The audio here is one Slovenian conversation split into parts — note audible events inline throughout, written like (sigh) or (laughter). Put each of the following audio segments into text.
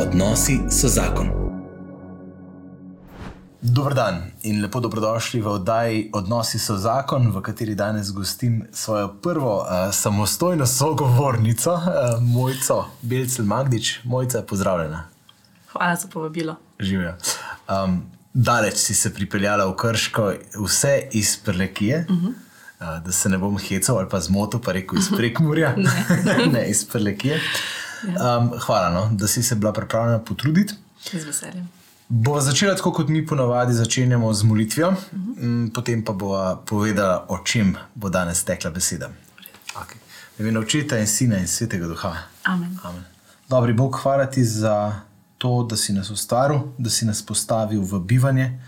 Odnosi so zakon. Dober dan in lepo dobrodošli v oddaji Odnosi so zakon, v kateri danes gostim svojo prvo uh, samostojno sogovornico, uh, Mojco Belcel Magdič. Mojca, pozdravljena. Hvala za povabilo. Živijo. Um, daleč si se pripeljala v Krško, vse iz Prlekije. Uh -huh. uh, da se ne bom hecal ali pa zmotil, pa rekel iz (laughs) Prekmurja, ne. (laughs) ne iz Prlekije. Um, hvala, no, da si se bila pripravljena potruditi. Z veseljem. Bo začela tako, kot mi ponovadi začenjamo z molitvijo, uh -huh. potem pa bo povedala, o čem bo danes tekla beseda. Okay. V imenu očeta in sina in svetega duha. Amen. Amen. Dobri Bog, hvala ti za to, da si nas ustvaril, da si nas postavil v bivanje,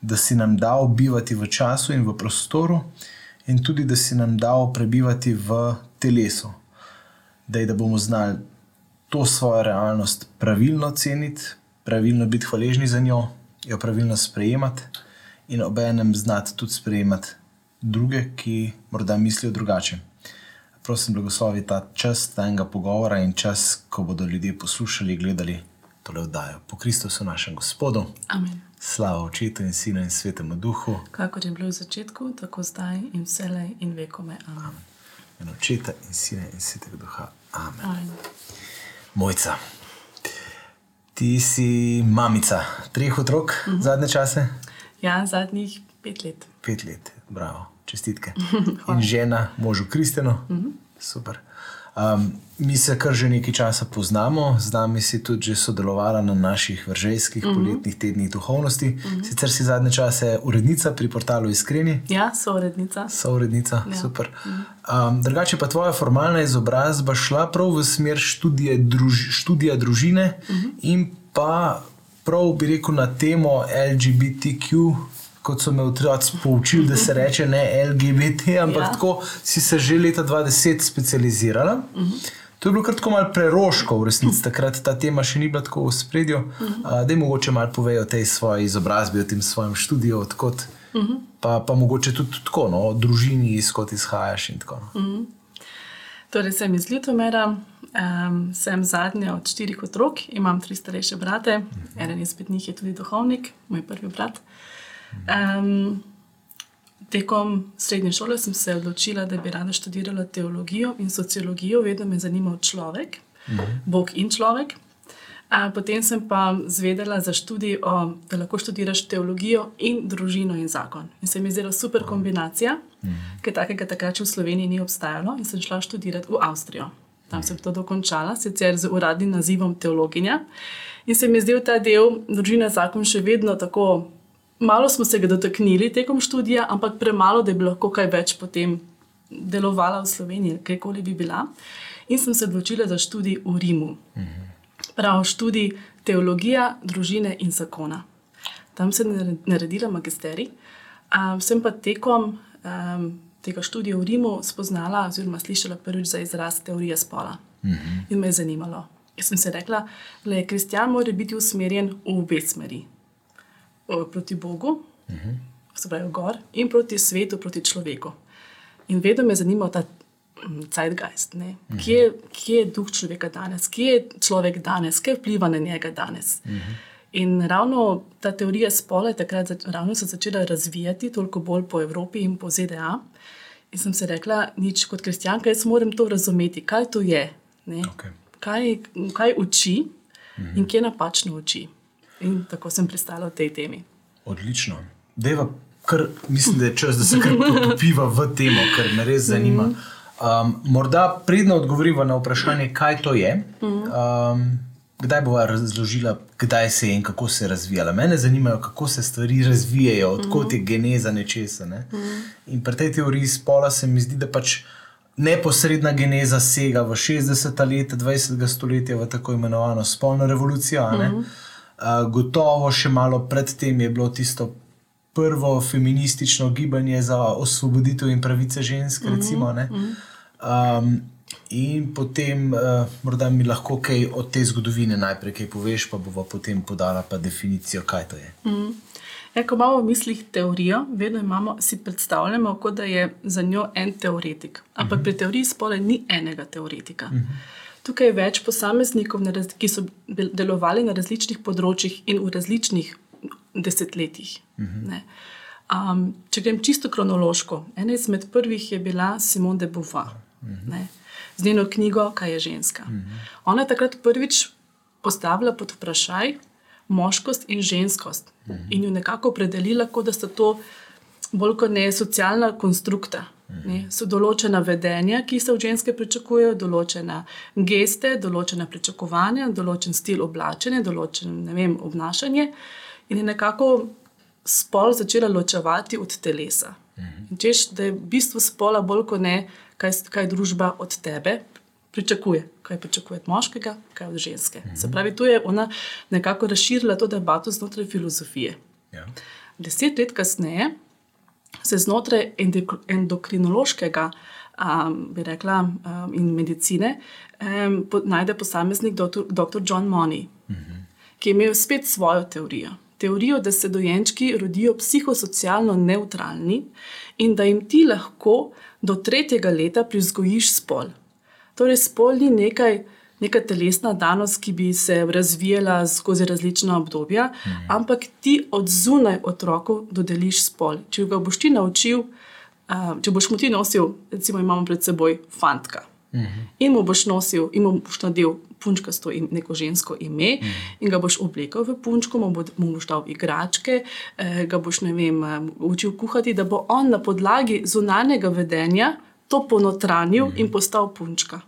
da si nam dal bivati v času in v prostoru, in tudi da si nam dal prebivati v telesu, da, da bomo znali to svojo realnost pravilno ceniti, pravilno biti hvaležni za njo, jo pravilno sprejemati in obenem znati tudi sprejemati druge, ki morda mislijo drugače. Prosim, blagoslovi ta čas tajnega pogovora in čas, ko bodo ljudje poslušali, gledali tole oddajo. Po Kristusu, našem Gospodu. Amen. Slava očetu in sinu in svetemu duhu. Kako je bilo v začetku, tako zdaj in vselej in vekome. Amen. Amen. In očeta in sina in svetega duha. Amen. Amen. Mojca. Ti si mamica treh otrok uh -huh. zadnje čase? Ja, zadnjih pet let. Pet let, bravo, čestitke. (laughs) In žena, možu Kristjanu, uh -huh. super. Um, mi se kar že nekaj časa poznamo, z nami si tudi že sodelovala na naših vržejskih uh -huh. poletnih tednih duhovnosti. Uh -huh. Sicer si zadnje čase urednica pri portalu Iskreni. Ja, so urednica. So urednica, ja. super. Uh -huh. um, drugače pa tvoja formalna izobrazba šla prav v smer študije druž študija družine uh -huh. in pa prav bi rekel na temo LGBTQ kot so me otroci poučili, da se (laughs) reče ne LGBT, ampak ja. tako si se že leta 2010 specializirala. Uh -huh. To je bilo kar tako malo preroško, v resnici takrat ta tema še ni bila tako v spredju. Uh -huh. uh, da, mogoče malo povejo o tej svoji izobrazbi, o tem svojem študiju, odkot, uh -huh. pa, pa mogoče tudi tako, no, o družini, izkot izhajaš in tako. Uh -huh. Torej, sem iz Litomera, um, sem zadnja od štirih otrok, imam tri starejše brate, uh -huh. eden izmed njih je tudi duhovnik, moj prvi brat. Um, tekom srednje šole sem se odločila, da bi rada študirala teologijo in sociologijo, vedno me je zanimal človek, mhm. Bog in človek. A, potem sem pa zvedela za študij, o, da lahko študiraš teologijo in družino in zakon. In se mi je zdela super kombinacija, mhm. ker takega takrat v Sloveniji ni obstajalo in sem šla študirati v Avstrijo. Tam sem to dokončala, sicer z uradnim nazivom teologinja. In se mi je zdel ta del družine zakon še vedno tako malo smo se ga dotaknili tekom študija, ampak premalo, da bi lahko kaj več potem delovala v Sloveniji, kjerkoli bi bila. In sem se odločila za študij v Rimu. Prav študij teologija, družine in zakona. Tam sem naredila magisterij. Um, sem pa tekom um, tega študija v Rimu spoznala, oziroma slišala prvič za izraz teorije spola. -huh. In me je zanimalo. Jaz sem se rekla, da je kristjan mora biti usmerjen v obe smeri proti Bogu, uh -huh. se pravi, gor, in proti svetu, proti človeku. In vedno me zanima ta mm, zeitgeist, uh -huh. kje, kje je duh človeka danes, kje je človek danes, kaj vpliva na njega danes. Uh -huh. In ravno ta teorija spola je takrat ravno se začela razvijati, toliko bolj po Evropi in po ZDA. In sem se rekla, nič kot kristjanka, jaz moram to razumeti, kaj to je, okay. kaj, kaj uči uh -huh. in kje napačno uči. In tako sem pristala v tej temi. Odlično. Deva, kar, mislim, da je čas, da se kar popiva v temo, kar me res zanima. Um, morda predno odgovoriva na vprašanje, kaj to je. Um, kdaj bo razložila, kdaj se je in kako se je razvijala. Mene zanima, kako se stvari razvijajo, odkot je geneza nečesa. Ne? In pri tej teoriji spola se mi zdi, da pač. Neposredna geneza sega v 60. leta 20. stoletja v tako imenovano spolno revolucijo. Uh -huh gotovo še malo predtem je bilo tisto prvo feministično gibanje za osvoboditev in pravice žensk. Mm -hmm. um, in potem, uh, morda mi lahko kaj od te zgodovine najprej kaj poveš, pa bomo potem podala pa definicijo, kaj to je. Mm -hmm. Ja, ko imamo v mislih teorijo, vedno imamo, si predstavljamo, kot da je za njo en teoretik. Ampak uh -huh. pri teoriji spola ni enega teoretika. Uh -huh. Tukaj je več posameznikov, ki so delovali na različnih področjih in v različnih desetletjih. Uh -huh. um, če grem čisto kronološko, ena izmed prvih je bila Simone de Beauvoir. Uh -huh. Z njeno knjigo, kaj je ženska. -huh. Ona je takrat prvič postavila pod vprašaj moškost in ženskost -huh. in jo nekako opredelila, kot da sta to bolj kot ne socialna konstrukta. Ne, so določena vedenja, ki se od ženske pričakujejo, določena geste, določena pričakovanja, določen stil oblačenja, določen vem, obnašanje, in je nekako spol začela ločevati od telesa. In češ, da je bistvo spola bolj kot ne, kaj, kaj družba od tebe pričakuje, kaj pričakuje od moškega, kaj od ženske. Se pravi, tu je ona nekako razširila to debato znotraj filozofije. Ja. Deset let kasneje se znotraj endokrinološkega, um, bi rekla, um, in medicine, um, po, najde posameznik dr. John Money, uh. -huh. ki je imel spet svojo teorijo. Teorijo, da se dojenčki rodijo psihosocialno neutralni in da jim ti lahko do tretjega leta prizgojiš spol. Torej, spol ni nekaj, neka telesna danost, ki bi se razvijala skozi različna obdobja, mhm. ampak ti od zunaj otroku dodeliš spol. Če ga boš ti naučil, uh, če boš mu ti nosil, recimo, imamo pred seboj fantka. Mhm. In mu boš nosil, in mu boš nadel punčkasto in neko žensko ime, mhm. in ga boš oblekel v punčko, mu, bo, mu boš dal igračke, eh, ga boš vem, učil kuhati, da bo on na podlagi zunanjega vedenja to ponotranil mhm. in postal punčka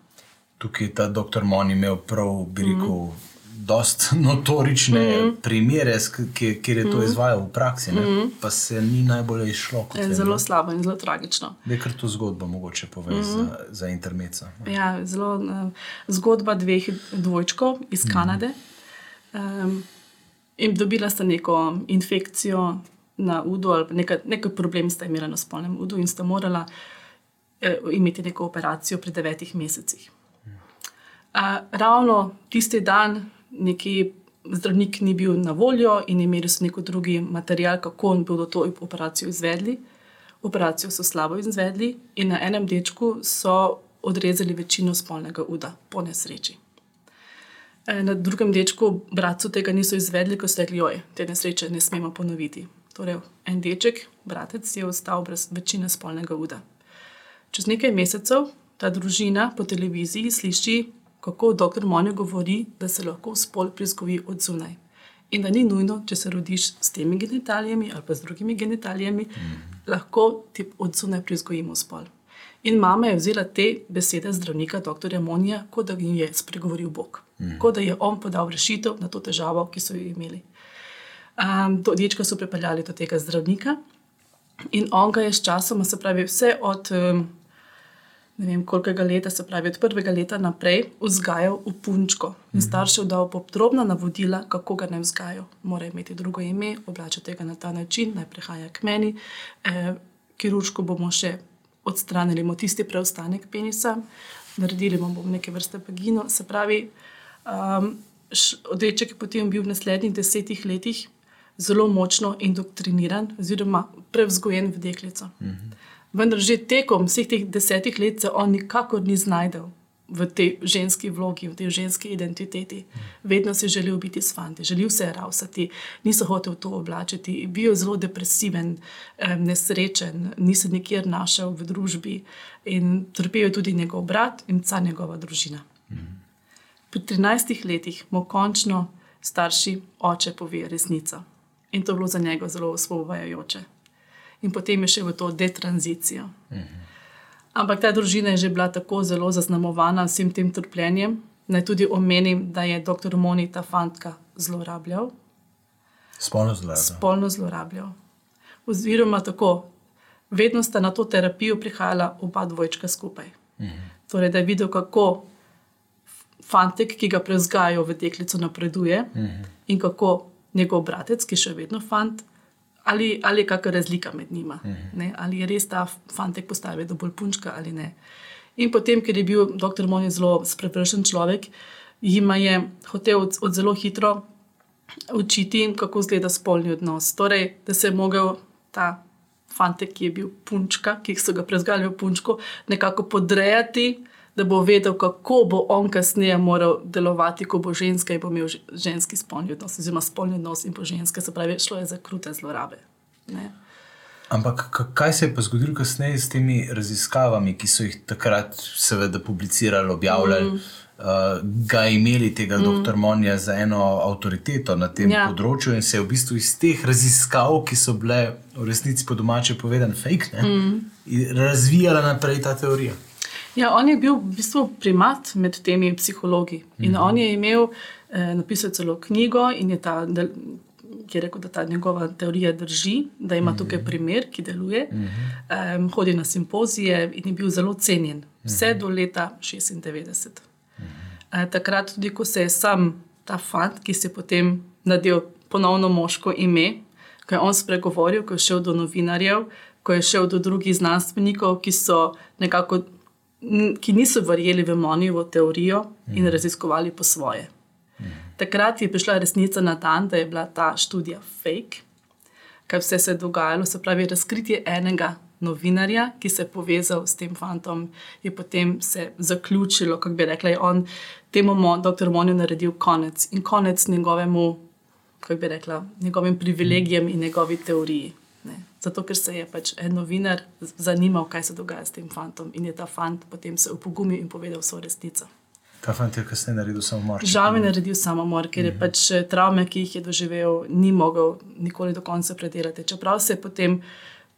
tukaj ta doktor Mon imel prav, bi rekel, mm -hmm. dost (laughs) notorične mm -hmm. primere, kjer je to mm -hmm. izvajal v praksi, mm -hmm. pa se ni najbolj izšlo. Je zelo slabo in zelo tragično. Je kar to zgodba, mogoče poveš mm -hmm. za, za intermeca. Ja, zelo uh, zgodba dveh dvojčkov iz mhm. Kanade. Mm -hmm. um, in dobila sta neko infekcijo na udu, ali nekaj, nekaj problem sta imela na spolnem udu, in sta morala uh, imeti neko operacijo pri devetih mesecih ravno tisti dan neki zdravnik ni bil na voljo in imeli so neko drugi material, kako bodo to operacijo izvedli. Operacijo so slabo izvedli in na enem dečku so odrezali večino spolnega uda, po nesreči. E, na drugem dečku, bratcu, tega niso izvedli, ko so rekli, joj, te nesreče ne smemo ponoviti. Torej, en deček, bratec, je ostal brez večine spolnega uda. Čez nekaj mesecev ta družina po televiziji sliši kako doktor Monjo govori, da se lahko spol prizgovi od zunaj. In da ni nujno, če se rodiš s temi genitalijami ali pa z drugimi genitalijami, mm. lahko ti od zunaj prizgojimo spol. In mama je vzela te besede zdravnika, dr. Monja, kot da jim je spregovoril Bog, mm. kot da je on podal rešitev na to težavo, ki so jo imeli. Um, to dečka so pripeljali do tega zdravnika in on ga je s časom, se pravi, vse od. Um, ne vem, koliko leta, se pravi od prvega leta naprej, vzgajal v punčko. In mhm. staršev dal podrobna navodila, kako ga ne vzgajajo. Mora imeti drugo ime, oblačiti ga na ta način, naj prihaja k meni. E, kirurško bomo še odstranili tisti preostanek penisa, naredili bomo neke vrste pagino. Se pravi, um, odreček je potem bil v naslednjih desetih letih zelo močno indoktriniran, oziroma prevzgojen v deklico. Mhm. Vendar že tekom vseh teh desetih let se on nikakor ni znašel v tej ženski vlogi, v tej ženski identiteti. Vedno si želel biti s fanti, želel se je rausati, niso hotel to oblačiti, bil je zelo depresiven, nesrečen, ni se nikjer našel v družbi in trpel je tudi njegov brat in ca njegova družina. Po 13 letih mu končno starši oče pove resnico. In to je bilo za njega zelo osvobojajoče in potem je še v to detranzicijo. Mhm. Ampak ta družina je že bila tako zelo zaznamovana s tem trpljenjem. Naj tudi omenim, da je dr. Moni ta fantka zlorabljal. Spolno zlorabljal. Spolno zlorabljal. Oziroma, tako, vedno sta na to terapijo prihajala oba dvojčka skupaj. Mhm. Torej, da je videl, kako fantek, ki ga prezgajajo v deklico, napreduje mhm. in kako njegov bratec, ki je še vedno fant, ali, ali je kakšna razlika med njima, uh mhm. -huh. ali je res ta fantek postavil do bolj punčka ali ne. In potem, ker je bil dr. Moni zelo sprevršen človek, jim je hotel od, od zelo hitro učiti, kako izgleda spolni odnos. Torej, da se je mogel ta fantek, ki je bil punčka, ki so ga prezgali v punčko, nekako podrejati, da bo vedel, kako bo on kasneje moral delovati, ko bo ženska in bo imel ženski spolni odnos, oziroma spolni odnos in bo ženska, se pravi, šlo je za krute zlorabe. Ne? Ampak kaj se je pa zgodilo kasneje s temi raziskavami, ki so jih takrat, seveda, publicirali, objavljali? Mm. Uh, ga imeli tega mm. dr. Monja za eno avtoriteto na tem ja. področju, in se je v bistvu iz teh raziskav, ki so bile v resnici po domače povedane, fake, ne, mm. razvijala naprej ta teorija. Ja, on je bil v bistvu primat med temi psihologi. In -hmm. on je imel, eh, napisal celo knjigo, in je ta del, ki je rekel, da ta njegova teorija drži, da ima tukaj mhm. primer, ki deluje. Um, hodi na simpozije in je bil zelo cenjen, vse do leta 96. Uh, takrat, tudi ko se je sam ta fant, ki se je potem nadel ponovno moško ime, ko je on spregovoril, ko je šel do novinarjev, ko je šel do drugih znanstvenikov, ki so nekako. Ki niso verjeli v Monijovo teorijo in raziskovali po svoje. Takrat je prišla resnica na dan, da je bila ta študija fake, kaj vse se je dogajalo. Se pravi, razkritje enega novinarja, ki se je povezal s tem fantom, je potem se zaključilo, kako bi rekla, on temu dr. Monju naredil konec in konec njegovemu, kako bi rekla, njegovim privilegijem in njegovi teoriji. Ne. Zato, ker se je pač en novinar zanimal, kaj se dogaja s tem fantom, in je ta fant potem se upogumil in povedal svojo resnico. Ta fant je kasneje naredil samomor. Žal je naredil samomor, ker je mm -hmm. pač eh, travme, ki jih je doživel, ni mogel nikoli do konca predelati. Čeprav se je potem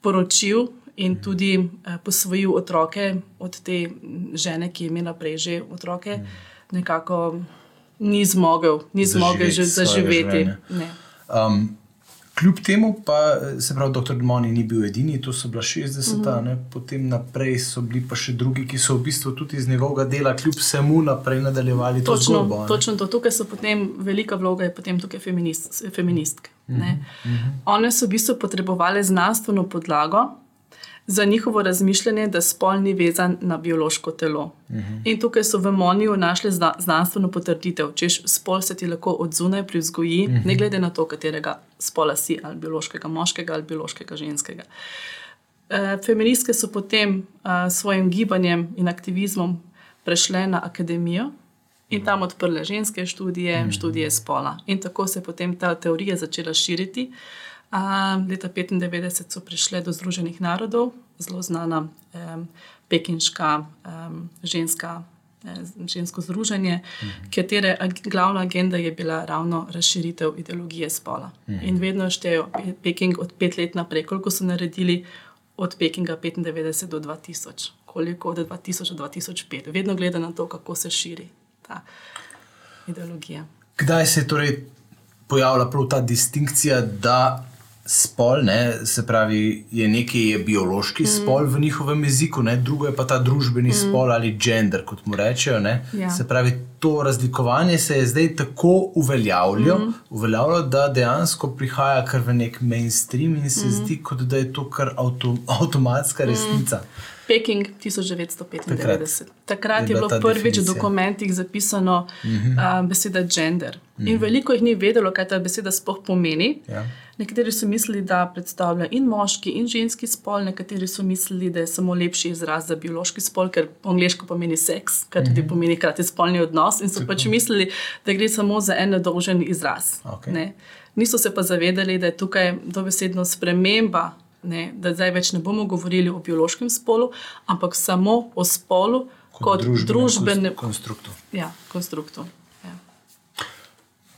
poročil in mm -hmm. tudi uh, posvojil otroke od te žene, ki je imela prej že otroke, mm -hmm. nekako ni zmogel, ni zmogel že zaživeti. Kljub temu pa se pravi, dr. Moni ni bil edini, to so bila 60, mm -hmm. potem naprej so bili pa še drugi, ki so v bistvu tudi iz njegovega dela, kljub vsemu naprej nadaljevali točno, to zgodbo. Točno to, tukaj so potem velika vloga, je potem tukaj feminist, feministke. Mm -hmm. One so v bistvu potrebovali znanstveno podlago, za njihovo razmišljanje, da spol ni vezan na biološko telo. Uh mhm. -huh. In tukaj so v Moniju našli zna, znanstveno potrditev, če spol se ti lahko odzunaj pri vzgoji, uh -huh. ne mhm. glede na to, katerega spola si, ali biološkega moškega ali biološkega ženskega. E, feministke so potem s svojim gibanjem in aktivizmom prešle na akademijo. In tam odprle ženske študije, študije spola. In tako se je potem ta teorija začela širiti. Leta 1995 so prišle do Združenih narodov, zelo znana um, pekinška um, ženska. Žensko združenje, mhm. katere glavna agenda je bila ravno razširitev ideologije spola. Mhm. In vedno štejejo Peking od pet let naprej, koliko so naredili od Pekinga 95 do 2000, koliko od 2000 do 2005. Vedno gleda na to, kako se širi ta ideologija. Kdaj se je torej pojavila prav ta distinkcija, da spol, ne, se pravi, je nekaj je biološki mm. spol v njihovem jeziku, ne, drugo je pa ta družbeni mm. spol ali gender, kot mu rečejo. Ja. Se pravi, to razlikovanje se je zdaj tako uveljavljalo, mm. uveljavljalo da dejansko prihaja kar v nek mainstream in se mm. zdi, kot da je to kar avto, avtomatska resnica. Mm. Peking 1995. Takrat, Takrat je, je bilo prvič v dokumentih zapisano uh -huh. uh, beseda gender. Uh -huh. In mhm. veliko jih ni vedelo, kaj ta beseda sploh pomeni. Ja. Nekateri so mislili, da predstavlja in moški, in ženski spol, nekateri so mislili, da je samo lepši izraz za biološki spol, ker po angliško pomeni seks, kar tudi uh mhm. -huh. pomeni krati spolni odnos. In so Tako. pač mislili, da gre samo za en dolžen izraz. Okay. Niso se pa zavedali, da je tukaj dobesedno sprememba ne, da zdaj več ne bomo govorili o biološkem spolu, ampak samo o spolu kot, kot družbenem konstruktu. Ja, konstruktu. Ja.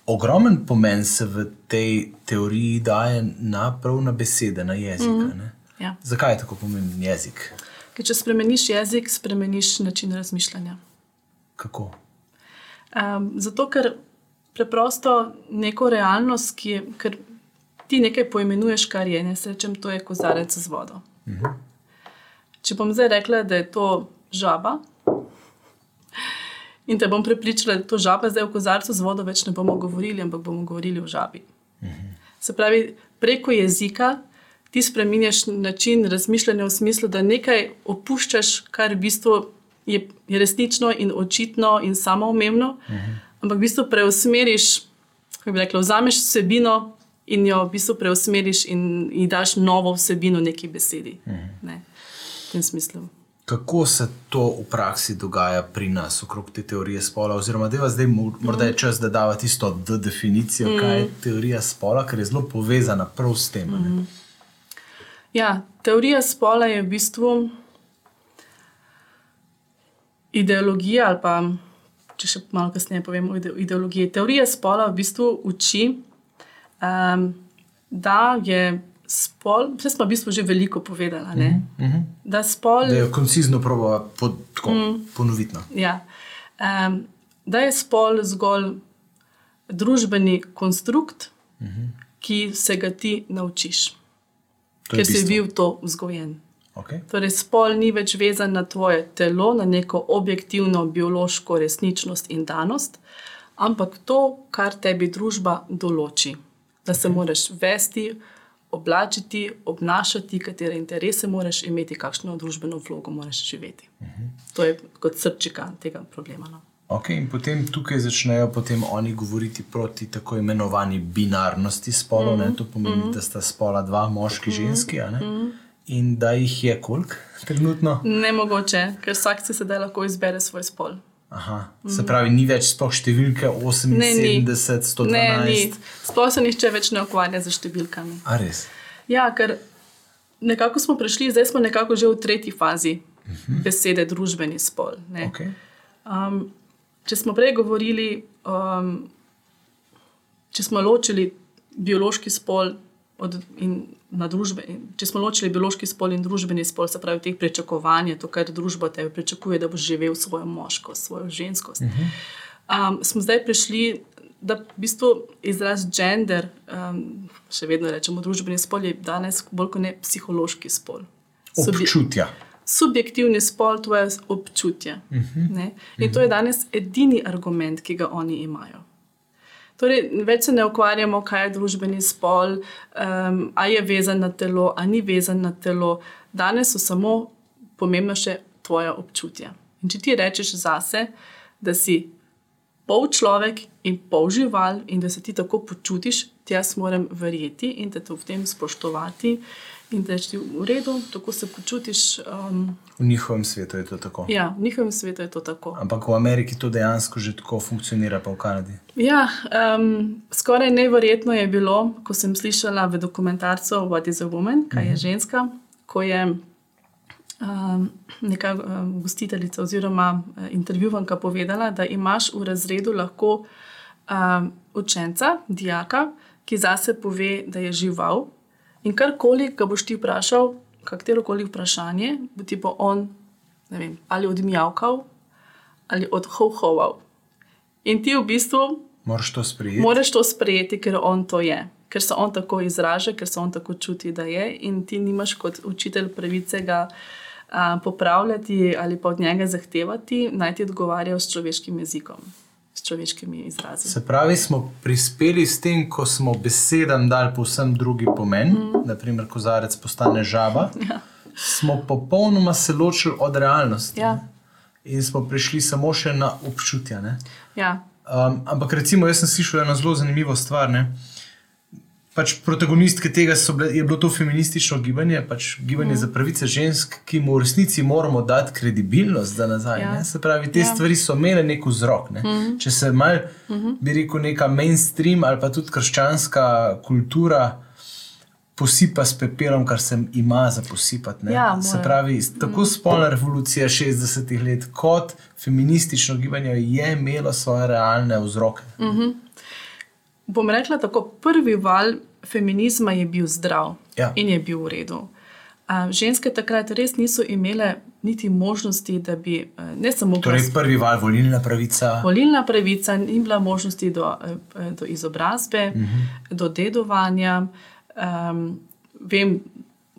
Ogromen pomen se v tej teoriji daje na prav na besede, na jezik. Mm -hmm. ja. Zakaj je tako pomemben jezik? Ker če spremeniš jezik, spremeniš način razmišljanja. Kako? Um, zato, ker preprosto neko realnost, ki je ti nekaj poimenuješ, kar je, ne srečem, to je kozarec z vodo. Mhm. Če bom zdaj rekla, da je to žaba. In te bom prepričala, da je to žaba, zdaj v kozarcu z vodo več ne bomo govorili, ampak bomo govorili o žabi. Mhm. Se pravi, preko jezika ti spremeniš način razmišljanja v smislu, da nekaj opuščaš, kar v bistvu je, je resnično in očitno in samoumevno, mhm. ampak v bistvu preusmeriš kako bi rekla, vzameš vsebino in jo v bistvu preusmeriš in ji daš novo vsebino neki besedi. Ne, v tem smislu. Kako se to v praksi dogaja pri nas, okrog te teorije spola? Oziroma, da je zdaj mo- morda je čas, da dava tisto D definicijo, kaj je teorija spola, ker je zelo povezana prav s tem. ne. Ja, teorija spola je v bistvu ideologija, ali pa če še malo kasneje povemo o ide- ideologiji. Teorija spola v bistvu uči, um, da je spol, vse smo v bistvu že veliko povedali, ne? da spol. Da jo koncizno proba pod, tako, ponoviti. No. Ja. Um, da je spol zgolj družbeni konstrukt, uh -huh. ki se ga ti naučiš, je ker si bistvo. bil to vzgojen. Okay. Torej, spol ni več vezan na tvoje telo, na neko objektivno biološko resničnost in danost, ampak to, kar tebi družba določi. Da se moraš vesti, oblačiti, obnašati, katere interese moraš imeti, kakšno družbeno vlogo moraš živeti. To je kot srčika tega problema. No. Okay, in potem tukaj začnejo potem oni govoriti proti tako imenovani binarnosti spolov. Mm. To pomeni, mm. da sta spola dva, moški mm. ženski. a ne? In da jih je koliko (laughs) trenutno? Nemogoče, ker vsak si sedaj lahko izbere svoj spol. Aha, se pravi, ni več sploh številke 78, Ne, ni. 112. Ne, ni. Sploh se nihče več ne ukvarja z številkami. A res? Ja, ker nekako smo prišli, zdaj smo nekako že v tretji fazi besede družbeni spol. ne. Okay. Um, če smo prej govorili, um, če smo ločili biološki spol od, in na družbe, če smo ločili biološki spol in družbeni spol, se pravi, teh pričakovanj, to, kar družba te pričakuje, da boš živel svojo moškost, svojo ženskost. Um, smo zdaj prišli, da v bistvu izraz gender, um, še vedno rečemo družbeni spol, je danes bolj kot ne psihološki spol. Subje- Občutja. subjektivni spol, tvoje občutje. Uh -huh. In to je danes edini argument, ki ga oni imajo. Torej, več se ne ukvarjamo, kaj je družbeni spol, um, ali je vezan na telo, ali ni vezan na telo. Danes so samo pomembno še tvoje občutje. In če ti rečeš zase, da si pol človek in pol žival, in da se ti tako počutiš, ti jaz moram verjeti in te to v tem spoštovati. In da je v redu, tako se počutiš. Um, V njihovem svetu je to tako. ja, v njihovem svetu je to tako. Ampak v Ameriki to dejansko že tako funkcionira, pa v Kanadi. Ja, um, skoraj neverjetno je bilo, ko sem slišala v dokumentarcu What is a Woman, kaj je ženska, ko je um, neka um, gostiteljica oziroma uh, intervjuvanka povedala, da imaš v razredu lahko um, učenca, dijaka, ki zase pove, da je žival in karkoli ga boš ti vprašal, katero koli vprašanje, bo ti bo on ne vem, ali odmjavkal ali odhohoval. In ti v bistvu Moraš to sprejeti. Moraš to sprejeti, ker on to je, ker se on tako izraža, ker se on tako čuti, da je, in ti nimaš kot učitelj pravice ga a, popravljati ali pa od njega zahtevati, naj ti odgovarja s človeškim jezikom, s človeškimi izrazi. Se pravi, smo prispeli s tem, ko smo besedam dali povsem drugi pomen, mm. naprimer, kozarec postane žaba, (laughs) Ja. smo popolnoma se ločili od realnosti. Ja. In smo prišli samo še na občutja. Ne? Ja. Um, ampak recimo, jaz sem slišal eno zelo zanimivo stvar. Ne? Pač protagonistke tega so bile, je bilo to feministično gibanje, pač gibanje mm. za pravice žensk, ki mu v resnici moramo dati kredibilnost za nazaj. Ja. Ja. Se pravi, te Ja. stvari so imele nek vzrok. Ne? Mm. Če se mal, mm -hmm. bi rekel, neka mainstream ali pa tudi krščanska kultura posipa s pepelom, kar se ima za posipati. ne. Ja, se pravi, tako spolna revolucija 60-ih let, kot feministično gibanje je imelo svoje realne vzroke. Mm. Bom rekla tako, prvi val feminizma je bil zdrav Ja. in je bil v redu. A, ženske takrat res niso imele niti možnosti, da bi eh, ne samo Torej, glas- prvi val, volilna pravica. Volilna pravica ni bila možnosti do, eh, do izobrazbe, uh -huh. do dedovanja. Um, vem,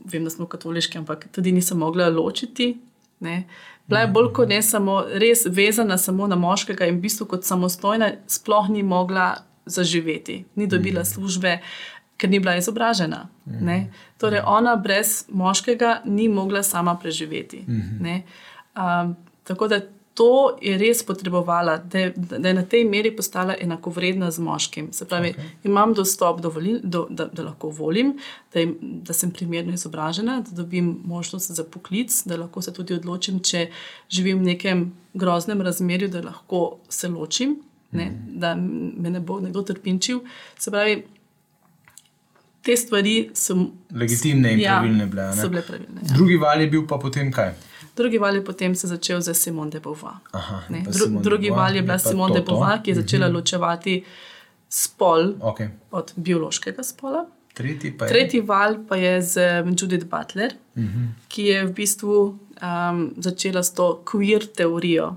vem, da smo katoliški, ampak tudi nisem mogla ločiti. Ne. Bila je bolj kot ne samo res vezana samo na moškega in v bistvu kot samostojna, sploh ni mogla zaživeti, ni dobila službe, ker ni bila izobražena. Ne. Torej, ona brez moškega ni mogla sama preživeti. ne. Um, tako da to je res potrebovala, da je, da je na tej meri postala enakovredna z moškim. Se pravi, okay. imam dostop do volil, do, da, da lahko volim, da, im, da sem primerno izobražena, da dobim možnost za poklic, da lahko se tudi odločim, če živim v nekem groznem razmerju, da lahko se ločim, ne, mm. da me ne bo nekdo trpinčil. Se pravi, te stvari so legitimne in ja, pravilne. Bile, so bile pravilne. Ja. Drugi val je bil pa potem kaj? Drugi val je potem se začel za Simone de Beauvoir. Aha, Dru, Simone drugi de Beauvoir, val je bila Simone de to to. Beauvoir, ki je začela Mhm. ločevati spol Okay. od biološkega spola. Tretji pa je. Tretji val pa je z um, Judith Butler, Mhm. ki je v bistvu um, začela s to queer teorijo.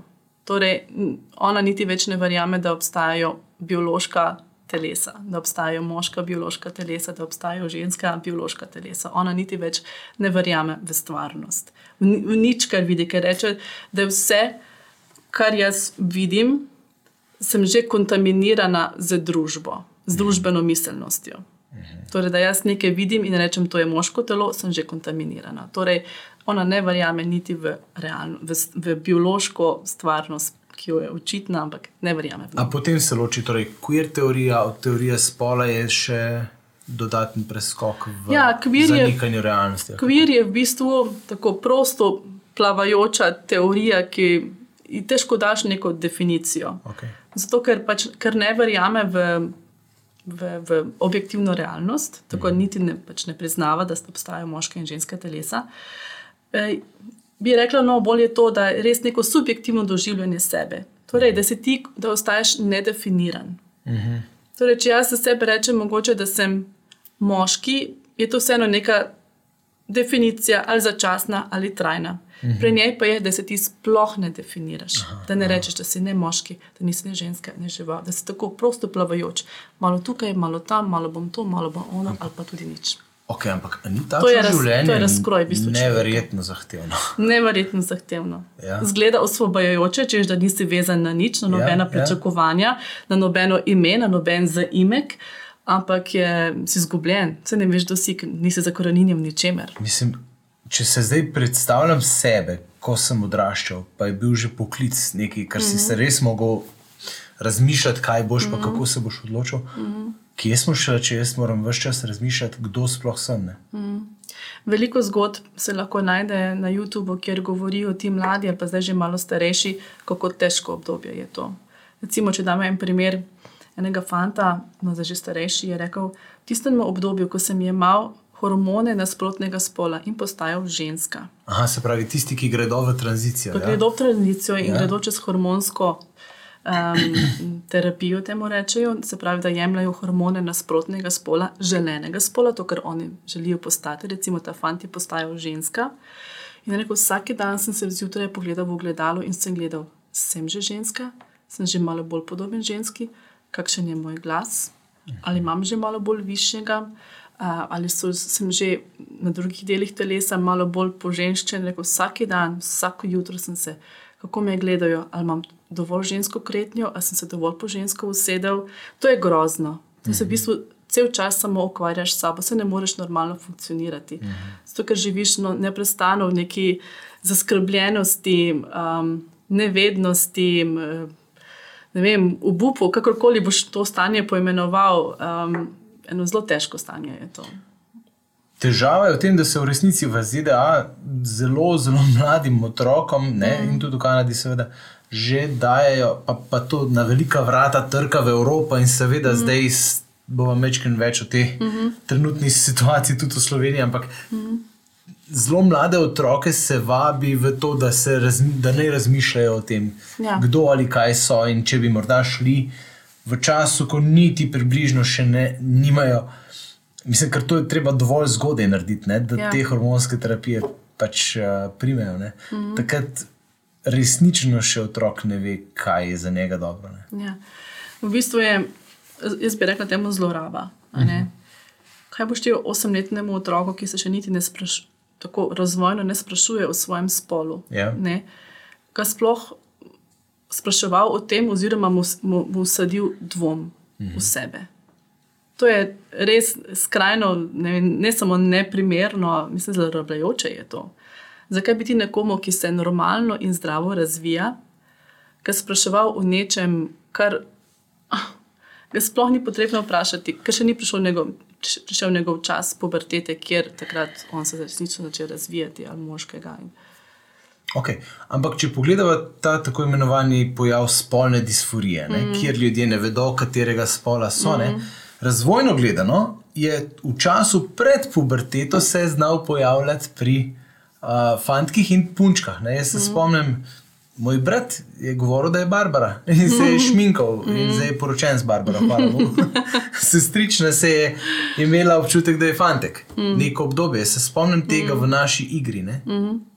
Torej, ona niti več ne verjame, da obstajajo biološka telesa, da obstajajo moška biološka telesa, da obstajajo ženska biološka telesa. Ona niti več ne verjame v stvarnost, v, ni- v nič, kar vidi, ker reče, da je vse, kar jaz vidim, sem že kontaminirana z družbo, z družbeno miselnostjo. Torej, da jaz nekaj vidim in rečem, to je moško telo, sem že kontaminirana. Torej, ona ne verjame niti v, realno, v, v biološko stvarnost, ki jo je očitna, ampak ne verjame. A potem se loči, torej queer teorija od teorije spola je še dodaten preskok v Ja, queer je- zanikanju realnosti. Kvir je v bistvu tako prosto plavajoča teorija, ki ji težko daš neko definicijo. Okay. Zato, ker, pač, ker ne verjame v, v, v objektivno realnost, tako mm. niti ne, pač ne priznava, da sta obstajajo moške in ženske telesa. E, bi rekla, no, bolje je to, da je res neko subjektivno doživljanje sebe. Torej, da si ti, da ostaješ nedefiniran. Mm -hmm. Torej, če jaz za sebe rečem, mogoče, da sem moški, je to vseeno neka definicija, ali začasna ali trajna. Mm -hmm. Pri njej pa je, da se ti sploh ne definiraš. Aha, da ne rečeš, da si ne moški, da nisi ne ženska, ne živa, da si tako prosto plavajoč. Malo tukaj, malo tam, malo bom to, malo bom ono, ali pa tudi nič. Okay, ampak ni ta To je raz- življenje to je razkroj v bistvu neverjetno zahtevno. (laughs) Neverjetno zahtevno. Ja. Zgleda osvobajajoče, češ da nisi vezan na nič, na nobena Ja, ja, ja. pričakovanja, na nobeno ime, na noben zaimek, ampak je, si izgubljen, se ne veš, da si, nisi zakorenjen v ničemer. Mislim, če se zdaj predstavljam sebe, ko sem odraščal, pa je bil že poklic nekaj, kar mm -hmm. si se res mogel razmišljati, kaj boš, mm -hmm. pa kako se boš odločil. Mm -hmm. Kje smo še, če jaz moram vse čas razmišljati, kdo sploh sem? Ne? Veliko zgodb se lahko najde na YouTubu, kjer govorijo ti mladi, ali pa zdaj že malo starejši, kako težko obdobje je to. Recimo, če damo en primer enega fanta, no zdaj že starejši, je rekel: V tistem obdobju, ko sem jemal hormone nasprotnega spola in postajal ženska. Aha, se pravi, tisti, ki gredo v tranzicijo. Ko Ja? gredo v tranzicijo in ja. gredo čez hormonsko um, terapijo, temu rečejo, se pravi, da jemljajo hormone nasprotnega spola, želenega spola, to, kar oni želijo postati. Recimo, ta fant je postajal ženska. In rekel, vsak dan sem se zjutraj pogledal v ogledalo in sem gledal, sem že ženska, sem že malo bolj podoben ženski, kakšen je moj glas, ali imam že malo bolj višjega. Uh, ali so, sem že na drugih delih telesa malo bolj poženščen, rekel vsak dan, vsako jutro sem se, kako me gledajo, ali imam dovolj žensko kretnjo, ali sem se dovolj po žensko usedel. To je grozno. To se v bistvu cel čas samo ukvarjaš s sabo, se ne moreš normalno funkcionirati. Zato, ker živiš no, neprestano v neki zaskrbljenosti, um, nevednosti, ne vem, obupu, kakorkoli boš to stanje poimenoval. Um, eno zelo težko stanje je to. Težava je v tem, da se v resnici v ZDA zelo, zelo (laughs) mladim otrokom ne, mm. in tudi v Kanadi, seveda, že dajo, pa, pa to na velika vrata trka v Evropo, in seveda mm. zdaj bomo večkrat več o tej mm -hmm. trenutni (laughs) situaciji, tudi v Sloveniji. Ampak mm. zelo mlade otroke se vabi v to, da, se razmi, da ne razmišljajo o tem, Ja. kdo ali kaj so in če bi morda šli v času, ko niti približno še ne, nimajo. Mislim, ker to je treba dovolj zgodaj narediti, ne, da ja. Te hormonske terapije pač uh, primejo. Mm -hmm. Takrat resnično še otrok ne ve, kaj je za njega dobro. Ne. Ja. V bistvu je, jaz bi rekla, temu zloraba. a ne. Kaj boš ti osemletnemu otroku, ki se še niti ne sprašuje, tako razvojno ne sprašuje o svojem spolu? Ja. Ne, ga sploh spraševal o tem, oziroma mu, mu, mu sadil dvom v sebe. To je res skrajno, ne, vem, ne samo neprimerno, mislim, zlorabljajoče je to. Zakaj bi ti nekomu, ki se normalno in zdravo razvija, ga spraševal o nečem, kar ah, ga sploh ni potrebno vprašati, ker še ni prišel njegov, prišel njegov čas pubertete, kjer takrat on se resnično začne razvijati ali moškega. In, Okay. Ampak, če pogledamo ta tako imenovani pojav spolne disforije, ne, mm. kjer ljudje ne vedo, katerega spola so, mm. ne, razvojno gledano je v času pred puberteto se znal pojavljati pri uh, fantkih in punčkah. Ne. Jaz se mm. spomnim, moj brat je govoril, da je Barbara (laughs) in se je šminkal mm. in zdaj je poročen z Barbaro. (laughs) Sestrična se je imela občutek, da je fantek. Mm. Neko obdobje, se spomnim tega mm. v naši igri. Mm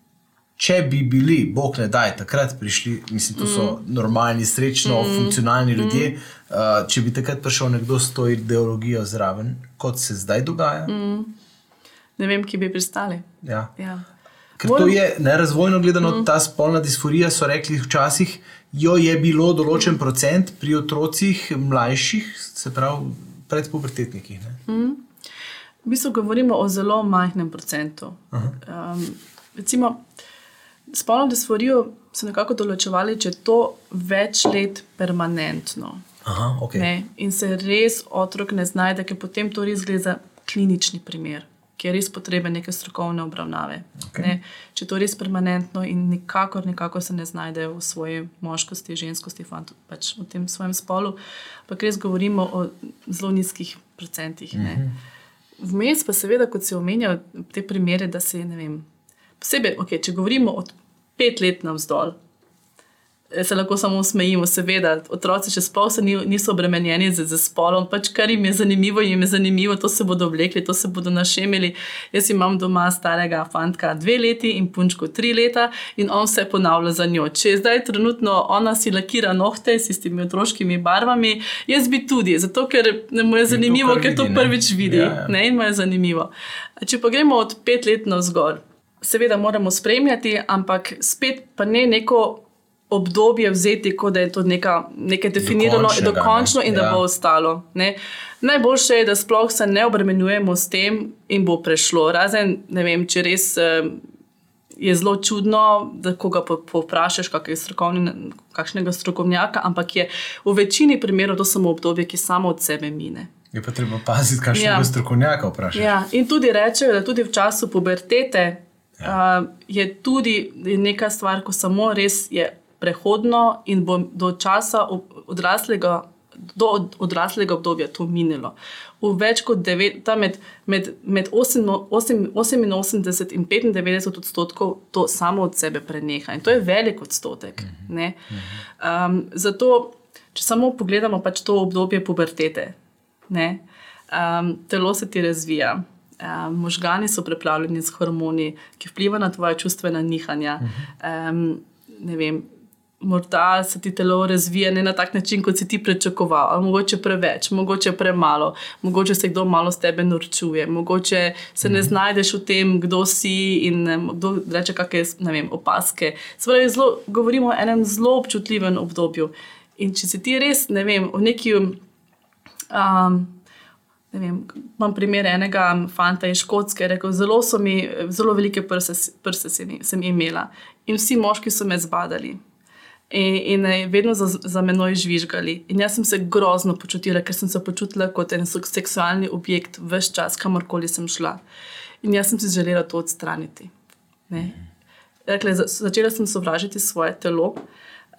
če bi bili, bog ne daj, takrat prišli, mislim, to so normalni, srečno, mm. funkcionalni ljudje. Uh, če bi takrat prišel nekdo s to ideologijo zraven, kot se zdaj dogaja. Mm. Ne vem, ki bi pristali. Ja. Ja. Ker to je nerazvojno gledano, mm. ta spolna disforija, so rekli včasih, jo je bilo določen mm. procent pri otrocih mlajših, se pravi, predpubertetnikih. Mm. V bistvu govorimo o zelo majhnem procentu. Um, recimo, spolno disforijo so nekako določevali, če je to več let permanentno. Aha, okay. ne, in se res otrok ne znajde, ker potem to res gre za klinični primer, ki je res potreben neke strokovne obravnave. Okay. Ne, če to je res permanentno in nikakor, nikakor se ne znajde v svoji moškosti, ženskosti, fantu, pač v tem svojem spolu, pa res govorimo o zelo nizkih procentih. Mm -hmm. Vmes pa seveda, kot si omenjal, te primere, da se ne vem. Posebej, okay, če govorimo o pet let navzdol. Se lahko samo smejimo, seveda, otroci še spol se niso obremenjeni z, z spolom, pač kar jim je zanimivo, jim je zanimivo, to se bodo oblekli, to se bodo našemili. Jaz imam doma starega fantka dve leti in punčko tri leta in on se ponavlja za njo. Če zdaj trenutno ona si lakira nohte s tistimi otroškimi barvami, jaz bi tudi, zato ker mu je zanimivo, ker to prvič vidi ja, ja. Ne, in mu je zanimivo. Če pa gremo od pet let navzgor seveda moramo spremljati, ampak spet pa ne neko obdobje vzeti, kot da je to neka, nekaj definirano in dokončno in ja. da bo ostalo. Ne. Najboljše je, da sploh se ne obremenjujemo s tem in bo prešlo. Razen, ne vem, če res. Je zelo čudno, da koga povprašaš, kakšnega strokovnjaka, ampak je v večini primerov to samo obdobje, ki samo od sebe mine. Je pa treba paziti, kakšnega ja. strokovnjaka vprašaš. Ja. In tudi rečejo, da tudi v času pubertete ja. uh, je tudi neka stvar, ko samo res je prehodno in bo do časa odraslega. Do odraslega obdobja to minilo. V več kot devet, med, med, med 88 in 95 odstotkov to samo od sebe preneha. In to je velik odstotek. Um, zato, če samo pogledamo pač to obdobje pubertete, um, telo se ti razvija. Um, možgani so preplavljeni z hormoni, ki vplivajo na tvoje čustvene nihanja. Um, vem, morda se ti telo razvija ne na tak način, kot si ti pričakoval, ali mogoče preveč, mogoče premalo, mogoče se kdo malo s tebe norčuje, mogoče se ne mhm. znajdeš v tem, kdo si in kdo reče kakšne opaske. Spravi, zelo, govorimo o enem zelo občutljivem obdobju. In če si ti res, ne vem, v neki. Um, Vem, imam primer enega fanta iz Škotske, rekel, zelo, mi, zelo velike prste, prste sem imela in vsi moški so me zbadali. In, in vedno za, za menoj žvižgali. In jaz sem se grozno počutila, ker sem se počutila kot en seksualni objekt, vse čas, kamorkoli sem šla. In jaz sem si želela to odstraniti. Rekle, začela sem sovražiti svoje telo,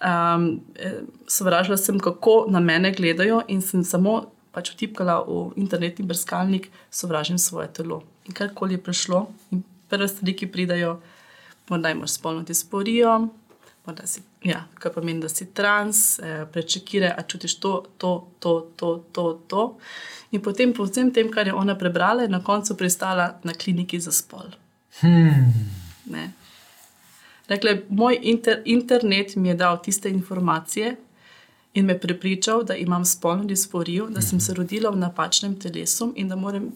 um, sovražila sem, kako na mene gledajo, in sem samo pač vtipkala v internetni brskalnik, sovražim svoje telo. In karkoli je prišlo, in prve stvari, ki pridajo, morda imaš spolno disporijo, morda si, ja, kar pomeni, da si trans, eh, prečekire, a čutiš to, to, to, to, to, to. In potem, po vsem tem, kar je ona prebrala, je na koncu pristala na kliniki za spol. Hmm. Rekle, moj inter, internet mi je dal tiste informacije, in me prepričal, da imam spolno disforijo, da sem se rodila v napačnem telesu in da moram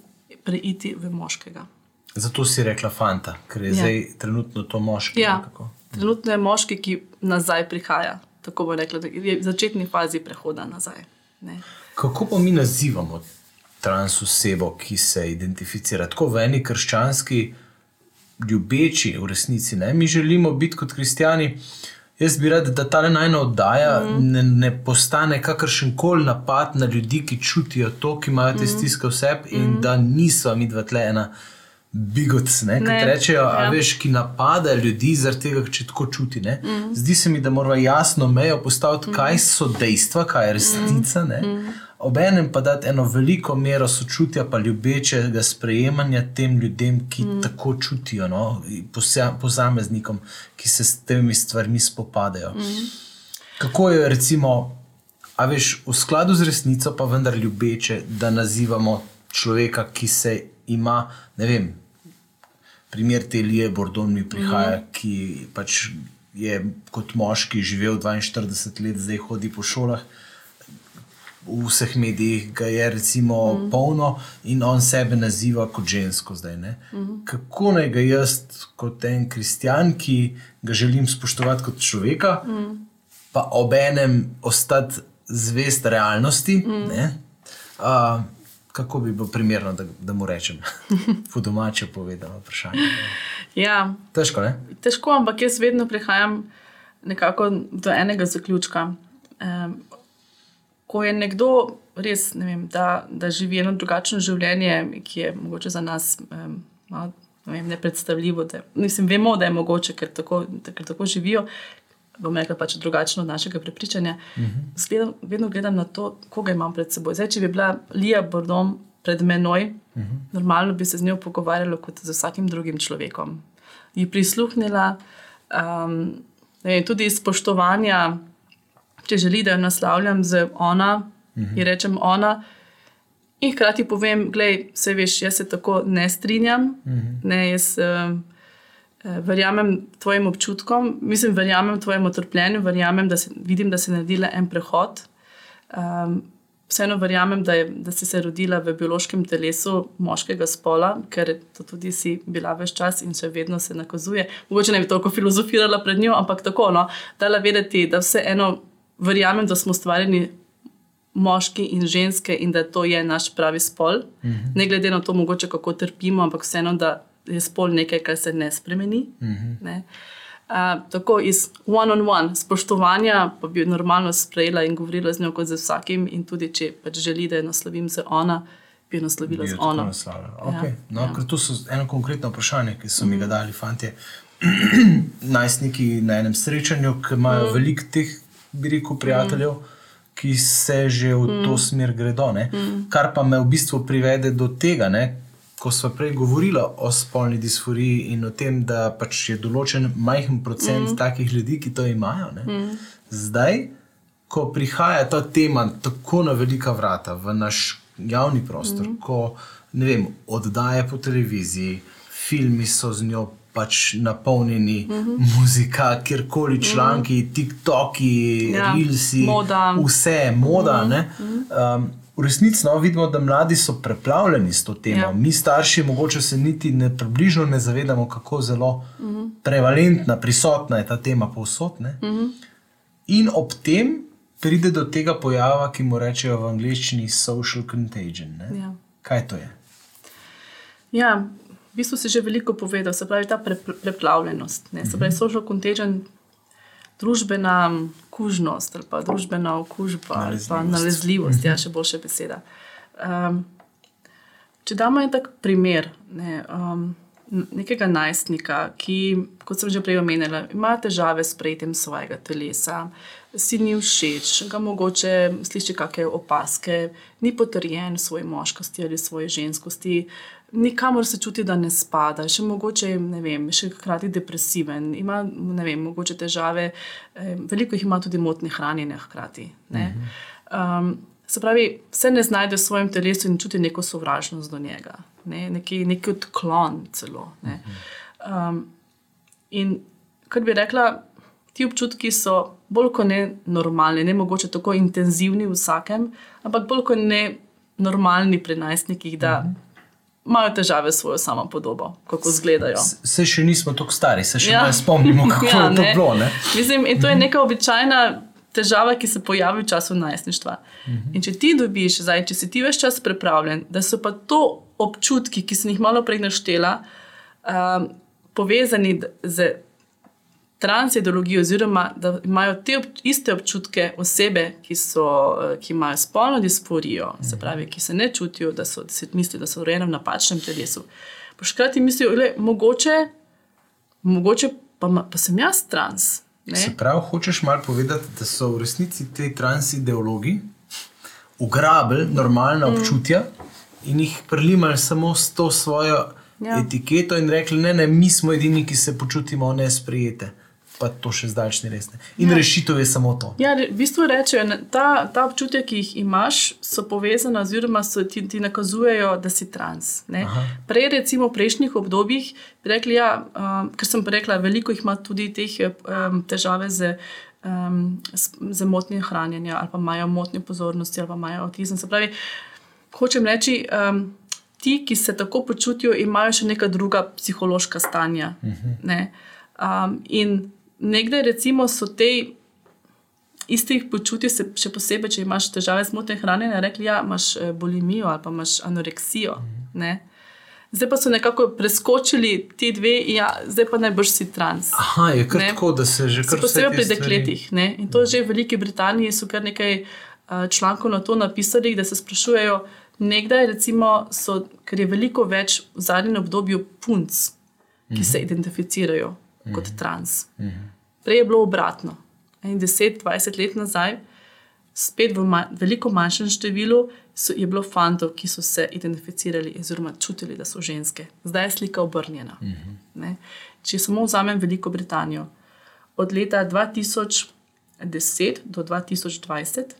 preiti v moškega. Zato si rekla, fanta, ker je ja. zdaj trenutno to moški. Ja. Trenutno je moški, ki nazaj prihaja. Tako bo rekla, da je v začetni fazi prehoda nazaj. Ne. Kako pa mi nazivamo trans osebo, ki se identificira tako v eni krščanski, ljubeči v resnici? Ne? Mi želimo biti kot kristijani Jaz bi rad, da ta najna oddaja mm. ne, ne postane kakršen koli napad na ljudi, ki čutijo to, ki imajo te stiske v sebi mm. in da niso mi dva tlena. Bigots, ne, ne, rečejo, ja. veš, ki napadajo ljudi zaradi tega, če tako čuti. Mm. Zdi se mi, da moramo jasno mejo postaviti, mm. kaj so dejstva, kaj je resnica. Mm obenem pa dati eno veliko mero sočutja, pa ljubečega sprejemanja tem ljudem, ki mm. tako čutijo, no, posameznikom, ki se s temi stvarmi spopadajo. Mm. Kako je, recimo, a veš, v skladu z resnico, pa vendar ljubeče, da nazivamo človeka, ki se ima, ne vem. Primer te Lije Bordon mi prihaja, mm. ki pač je kot moški živel 42 let, zdaj hodi po šolah v vseh medijih ga je recimo mm. polno in on sebe naziva kot žensko zdaj. Mm. Kako naj ga jaz, kot en kristjan, ki ga želim spoštovati kot človeka, mm. pa obenem ostati zvest realnosti? Mm. Uh, kako bi bilo primerno, da, da mu rečem, po domače povedano vprašanje? Ja. Težko, ne? Težko, ampak jaz vedno prihajam do enega zaključka. Um, ko je nekdo res, ne vem, da, da živi eno drugačno življenje, ki je mogoče za nas um, malo ne nepredstavljivo. Da, mislim, vemo, da je mogoče, ker tako, ker tako živijo. Bom rekla pač drugačno od našega prepričanja. Uh mhm. -huh. Gledam, vedno gledam na to, koga imam pred seboj. Zdaj, če bi bila Lija Bordom pred menoj, uh mhm. -huh. normalno bi se z njo pogovarjala kot z vsakim drugim človekom. Ji prisluhnila, um, vem, tudi iz spoštovanja če želi, da jo naslavljam z ona, uh -huh. in rečem ona. In hkrati povem, da se veš, jaz se tako ne strinjam, uh -huh. ne, jaz uh, verjamem tvojim občutkom, mislim, verjamem tvojemu trpljenju, verjamem, da se, vidim, da si naredila en prehod. Um, vseeno verjamem, da, je, da si se rodila v biološkem telesu moškega spola, ker to tudi si bila več čas in še vedno se nakazuje. Mogoče ne bi toliko filozofirala pred njo, ampak tako, no, da la vedeti, da vseeno verjamem, da smo stvarjeni moški in ženske in da to je naš pravi spol. -hmm. Ne glede na to, mogoče kako trpimo, ampak vseeno, da je spol nekaj, kar se ne spremeni. Mm -hmm. ne? Uh, tako iz one-on-one -on -one, spoštovanja, pa bi normalno sprejela in govorila z njo kot z vsakim, in tudi če pač želi, da jo naslovim z ona, bi jo naslovila z ona. Okay. Ja. No, ja. To so eno konkretno vprašanje, ki so mm. mi ga dali fanti. (clears throat) Najstniki na enem srečanju, ki imajo mm. veliko teh bi rekel, prijateljev, mm. ki se že v mm. to smer gredo. Mm. Kar pa me v bistvu privede do tega, ne? Ko smo prej govorili o spolni disforiji in o tem, da pač je določen majhen procent mm. takih ljudi, ki to imajo. Mm. Zdaj, ko prihaja ta tema tako na velika vrata v naš javni prostor, mm. ko vem, oddaje po televiziji, filmi so z njo pač napolnjeni mhm. -huh. muzika, kjerkoli članki, uh -huh. TikToki, ja, Reelsi, moda. vse, moda. Uh -huh. um, v resnici no, vidimo, da mladi so preplavljeni s to temo. Ja. Mi, starši, mogoče se niti ne približno ne zavedamo, kako zelo uh. -huh. prevalentna, prisotna je ta tema povsod. Uh mhm. -huh. In ob tem pride do tega pojava, ki mu rečejo v angleščini social contagion. Ja. Kaj to je? Ja, v bistvu si že veliko povedal, se pravi ta pre, preplavljenost, ne? se pravi mhm. social contagion, družbena kužnost ali pa družbena okužba ali pa nalezljivost, ja, še boljše beseda. Um, če damo en tak primer. Ne, um, Nekega najstnika, ki, kot sem že prej omenila, ima težave s prejetjem svojega telesa, si ni všeč, ga mogoče sliši kakšne opaske, ni potrjen v svoji moškosti ali svoji ženskosti, uh, nikamor se čuti, da ne spada, še mogoče ne vem, še hkrati depresiven, ima ne vem, mogoče težave, eh, veliko jih ima tudi motne hranjenja hkrati. Um, se pravi, se ne znajde v svojem telesu in čuti neko sovražnost do njega, ne? neki, neki odklon celo. Ne? Um, in kar bi rekla, ti občutki so bolj kot ne normalni, ne mogoče tako intenzivni v vsakem, ampak bolj kot ne normalni pri najstnikih. Mhm imajo težave s svojo samo podobo, kako izgledajo. Se še nismo tako stari, se še ja. ne spomnimo, (laughs) kako ja, je to bilo. Mislim, in to je neka običajna težava, ki se pojavi v času najstništva. Mhm. In če ti dobiš, zdaj, če si ti več čas pripravljen, da so pa to občutki, ki sem jih malo prej naštela, um, povezani z transideologijo, oziroma da imajo te ob, iste občutke osebe, ki, so, eh, ki imajo spolno disforijo, se pravi, ki se ne čutijo, da so, da se mislijo, da so rojeni v napačnem telesu. Pa škrati mislijo, da mogoče, mogoče pa, pa sem jaz trans. Ne? Se pravi, hočeš malo povedati, da so v resnici ti transideologi ugrabili normalna mm. občutja in jih prelimali samo s to svojo. Ja. etiketo in rekli, ne, ne, mi smo edini, ki se počutimo nesprijete. Pa to še zdaj ni res. Ne. In ja. rešitev je samo to. Ja, v bistvu rečejo, ta, ta občutja, ki jih imaš, so povezana, oziroma so, ti, ti nakazujejo, da si trans. Prej, recimo v prejšnjih obdobjih, rekli, ja, um, ker sem rekla, veliko jih ima tudi teh um, težave z. Um, za motnje hranjenja, ali pa imajo motnje pozornosti, ali pa imajo avtizem. Se pravi, hočem reči, um, ti, ki se tako počutijo, imajo še neka druga psihološka stanja. Uh -huh. ne? um, in nekdaj, recimo, so te istih počutij, se, še posebej, če imaš težave z motnjami hranjenja, rekli, ja, imaš eh, bulimijo ali pa imaš anoreksijo. Ne? Zdaj pa so nekako preskočili ti dve, ja, zdaj pa najbrž si trans. Aha, je kar Ne. tako, da se že kar vse posebej pri dekletih. Ne? In to že v Veliki Britaniji so kar nekaj uh, člankov na to napisali, da se sprašujejo, nekdaj recimo so, ker je veliko več v zadnjem obdobju punc, ki se identificirajo kot trans. Prej je bilo obratno. In 10-20 let nazaj, spet v ma veliko manjšem številu, so, je bilo fantov, ki so se identificirali oziroma čutili, da so ženske. Zdaj je slika obrnjena. Ne? Če samo vzamem Veliko Britanijo, od leta 2010 do 2020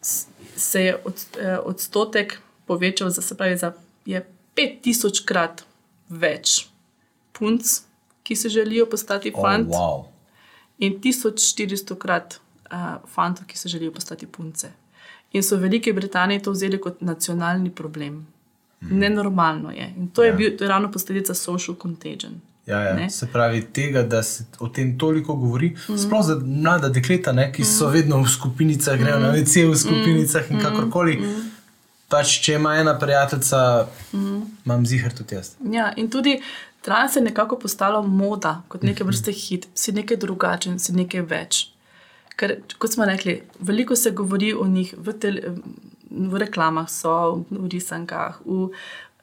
s- se je od, eh, odstotek povečal za, se pravi, za je 5000 krat več punc, ki se želijo postati Oh, fant, wow. in 1400 krat uh, fantov, ki se želijo postati punce. In so v Veliki Britaniji to vzeli kot nacionalni problem. Mm. Nenormalno je. In to je, Ja. bil, to je ravno posledica social contagion. Ja, ja. Ne? Se pravi, tega, da se o tem toliko govori, mm. sploh za mlada dekleta, ne, ki so vedno v skupinicah, grejo na vece v skupinicah in kakorkoli. Pač, če ima ena prijateljica, imam zihar tudi jaz. Ja, in tudi trans je nekako postalo moda, kot neke vrste hit, si nekaj drugačen, si nekaj več. Ker, kot smo rekli, veliko se govori o njih v, tele, v reklamah, so, v risankah, v,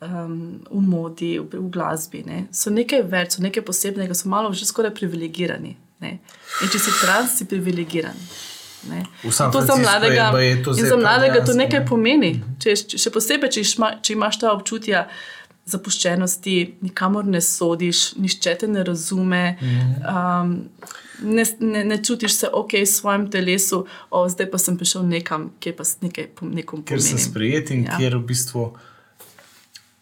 um, v modi, v, v glasbi. Ne. So nekaj več, so nekaj posebnega, so malo že skoraj privilegirani. Ne. In če si trans, si privilegiran. To za Franciscu je mladega, baje to za mladega to nekaj ne. pomeni. Če, še posebej, če, išma, če imaš ta občutja zapuščenosti, nikamor ne sodiš, nišče te ne razume, um, ne, ne, ne čutiš se ok v svojem telesu, o, zdaj pa sem prišel nekam, kjer pa s- nekaj pom- nekom Ker sem sprejet in ja. Kjer v bistvu.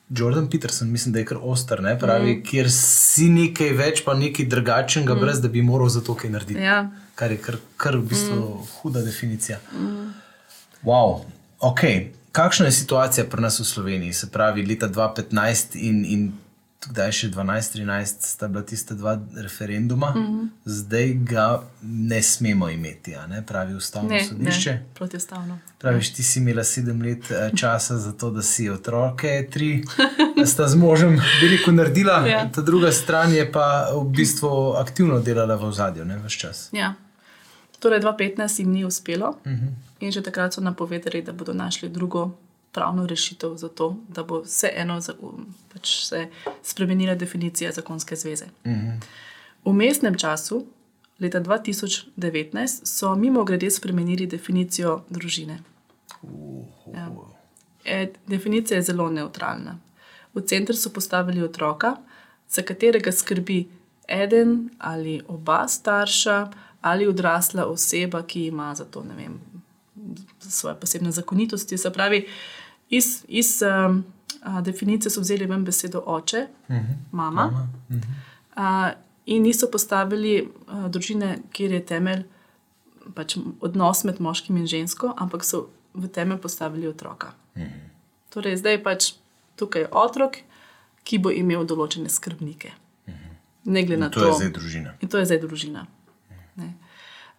Jordan Peterson, mislim, da je kar oster, ne? pravi, mm. kjer si nekaj več, pa nekaj drugačnega, mm. brez da bi moral za to kaj narediti. Ja. Kar je kar, kar v bistvu mm. huda definicija. Mm. Wow. Okay. Kakšna je situacija pri nas v Sloveniji? Se pravi, leta 2015 in, in kdaj še 12-13 sta bila tista dva referenduma, mm. zdaj ga ne smemo imeti, ne pravi ustavno Ne, sodišče. ne, protistavno. Praviš, ti si imela sedem let eh, časa za to, da si otroke, tri, da sta z možem, rekel, naredila, Ja. ta druga stran je pa v bistvu aktivno delala v ozadju, ne vse čas. Ja. Torej, 2015 jim ni uspelo, uh Mhm. -huh. In že takrat so napovedali, da bodo našli drugo pravno rešitev za to, da bo vseeno pač se spremenila definicija zakonske zveze. Mhm. V mestnem času, leta 2019, so mimo grede spremenili definicijo družine. Ja. E, definicija je zelo neutralna. V center so postavili otroka, za katerega skrbi eden ali oba starša ali odrasla oseba, ki ima za to ne vem, svoje posebne zakonitosti. Se pravi, iz, iz um, a, definicije so vzeli ven besedo oče, uh -huh. mama. mama. Uh -huh. a, in niso postavili a, družine, kjer je temelj pač odnos med moškim in žensko, ampak so v temelj postavili otroka. Uh -huh. Torej, zdaj je pač tukaj otrok, ki bo imel določene skrbnike. Uh -huh. Ne glede na To to, je zdaj družina. In to je zdaj družina.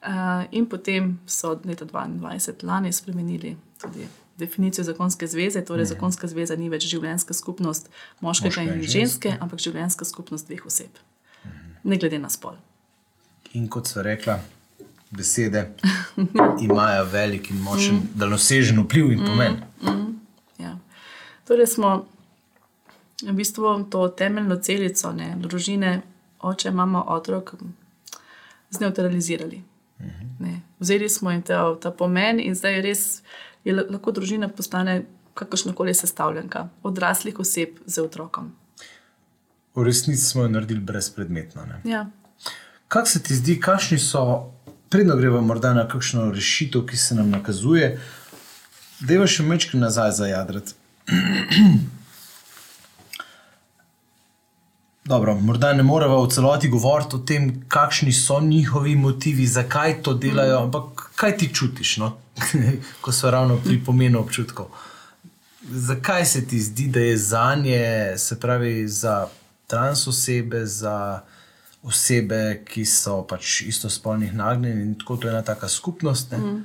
Ne. Uh, in potem so od leta 2022 lani spremenili tudi definicijo zakonske zveze. Torej, mm. zakonska zveza ni več življenjska skupnost moškega Moškega in in ženske, ampak življenjska skupnost dveh oseb, mm. ne glede na spol. In kot so rekla, besede (laughs) imajo velik in močen, mm. daljnosežen vpliv in pomen. Ja. Torej smo v bistvu to temeljno celico, ne, družine, oče, mama, otrok, zneutralizirali. Ne. Vzeli smo jim ta, ta pomen in zdaj res je la- lahko družina postane kakršna koli sestavljanka odraslih oseb z otrokom. V resnici smo jo naredili brezpredmetno. Ne? Ja. Kaj se ti zdi, kakšni so, predno gremo morda na kakšno rešitev, ki se nam nakazuje, da je še mečki nazaj za jadrat. Dobro, morda ne moremo v celoti govoriti o tem, kakšni so njihovi motivi, zakaj to delajo, ampak kaj ti čutiš, no? (laughs) ko so ravno pri pomenu občutkov. Zakaj se ti zdi, da je za nje, se pravi za trans osebe, za osebe, ki so pač istospolnih nagnjeni in tako to je ena taka skupnost? Mm.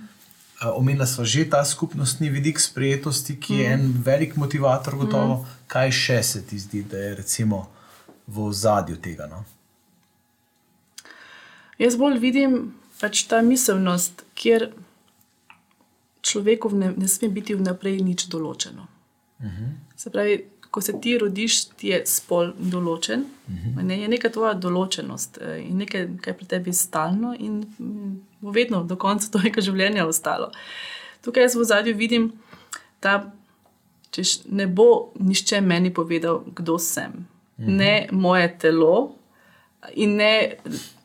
Omenila smo že ta skupnostni vidik sprejetosti, ki je mm. en velik motivator, gotovo. Mm. Kaj še se ti zdi, da je recimo v ozadju tega? No? Jaz bolj vidim pač ta miselnost, kjer človeku ne, ne sme biti vnaprej nič določeno. Uh -huh. Se pravi, ko se ti rodiš, ti je spol določen, uh -huh. ne, je neka tvoja določenost eh, in nekaj, kar je pri tebi stalno in mm, bo vedno do konca tvojega življenja ostalo. Tukaj jaz v zadju vidim, da češ, ne bo nišče meni povedal, kdo sem. -huh. Ne moje telo, in ne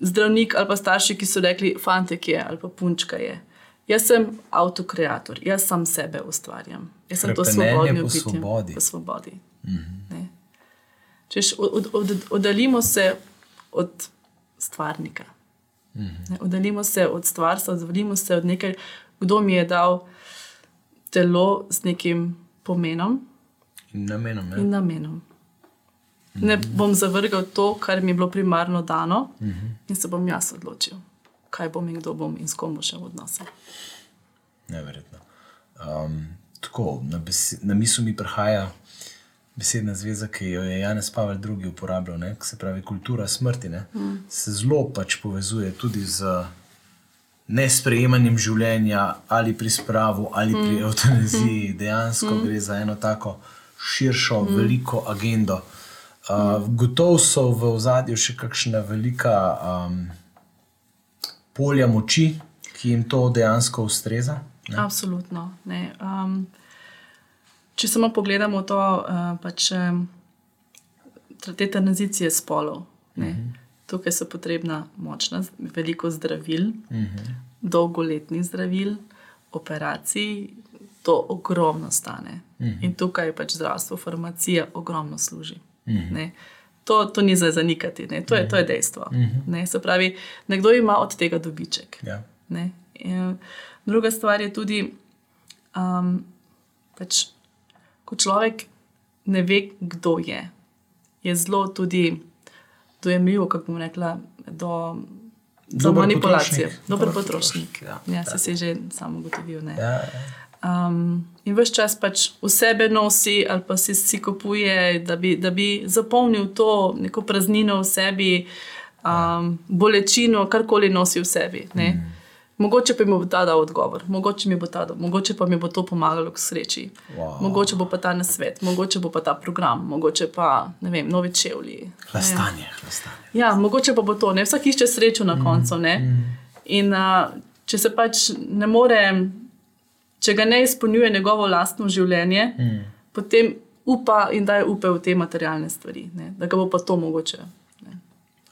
zdravnik ali pa starši, ki so rekli, fantek je ali pa punčka je. Jaz sem avtokreator, jaz sam sebe ustvarjam. Jaz sem to svobodno po bitje. svobodi. Po svobodi. Mm -hmm. Češ, od, od, oddaljimo se od stvarnika. Mm -hmm. Oddaljimo se od stvarstva, oddaljimo se od nekaj, kdo mi je dal telo z nekim pomenom In namenom. Ja. in namenom. Ne bom zavrgal to, kar mi je bilo primarno dano, mm -hmm. in se bom jaz odločil, kaj bom in kdo bom in s kom bom šel v odnose. Neverjetno. Um, tako, na, na misel mi prihaja besedna zveza, ki jo je Janez Pavel II. uporabljal, ne, se pravi kultura smrti. Ne, mm. Se zelo pač povezuje tudi z nesprejemanjem življenja ali pri spravu ali mm. pri eutanaziji. Dejansko mm. gre za eno tako širšo, mm. veliko agendo. Uh, gotovo so v ozadju še kakšna velika um, polja moči, ki jim to dejansko ustreza. Ne? Absolutno. Ne. Um, če samo pogledamo to, uh, pač, um, te tranzicije spolov. Uh -huh. Tukaj so potrebna močna, veliko zdravil, uh -huh. dolgoletnih zdravil, operacij, to ogromno stane. Uh -huh. In tukaj pač zdravstvo, farmacija ogromno služi. Uh -huh. To, to ni za zanikati, ne. to je, to je dejstvo. Uh -huh. ne. Se pravi, nekdo ima od tega dobiček. Ja. Ne? In druga stvar je tudi, um, pač, ko človek ne ve, kdo je, je zelo tudi dojemljivo, kako bom rekla, do, do Dober manipulacije. potrošnik. Dober potrošnik. potrošnik, Ja, ja. ja, se že sam ugotovil. ne. Ja, ja. Um, in vse čas pač v sebe nosi, ali pa si, si kupuje, da bi, da bi zapolnil to neko praznino v sebi, um, bolečino, karkoli nosi v sebi. Mm. Mogoče pa mi bo ta dal odgovor, mogoče mi bo, ta, mogoče pa mi bo to pomagalo k sreči, Wow. mogoče bo pa ta nasvet, mogoče bo pa ta program, mogoče pa ne vem, novi čevlji. Hlastanje, hlastanje. Ja, mogoče pa bo to, ne vsak išče srečo na koncu. Mm. In uh, če se pač ne more, če ga ne izpolnjuje njegovo lastno življenje, mm. potem upa in daje upe v te materialne stvari, ne, da ga bo pa to mogoče ne,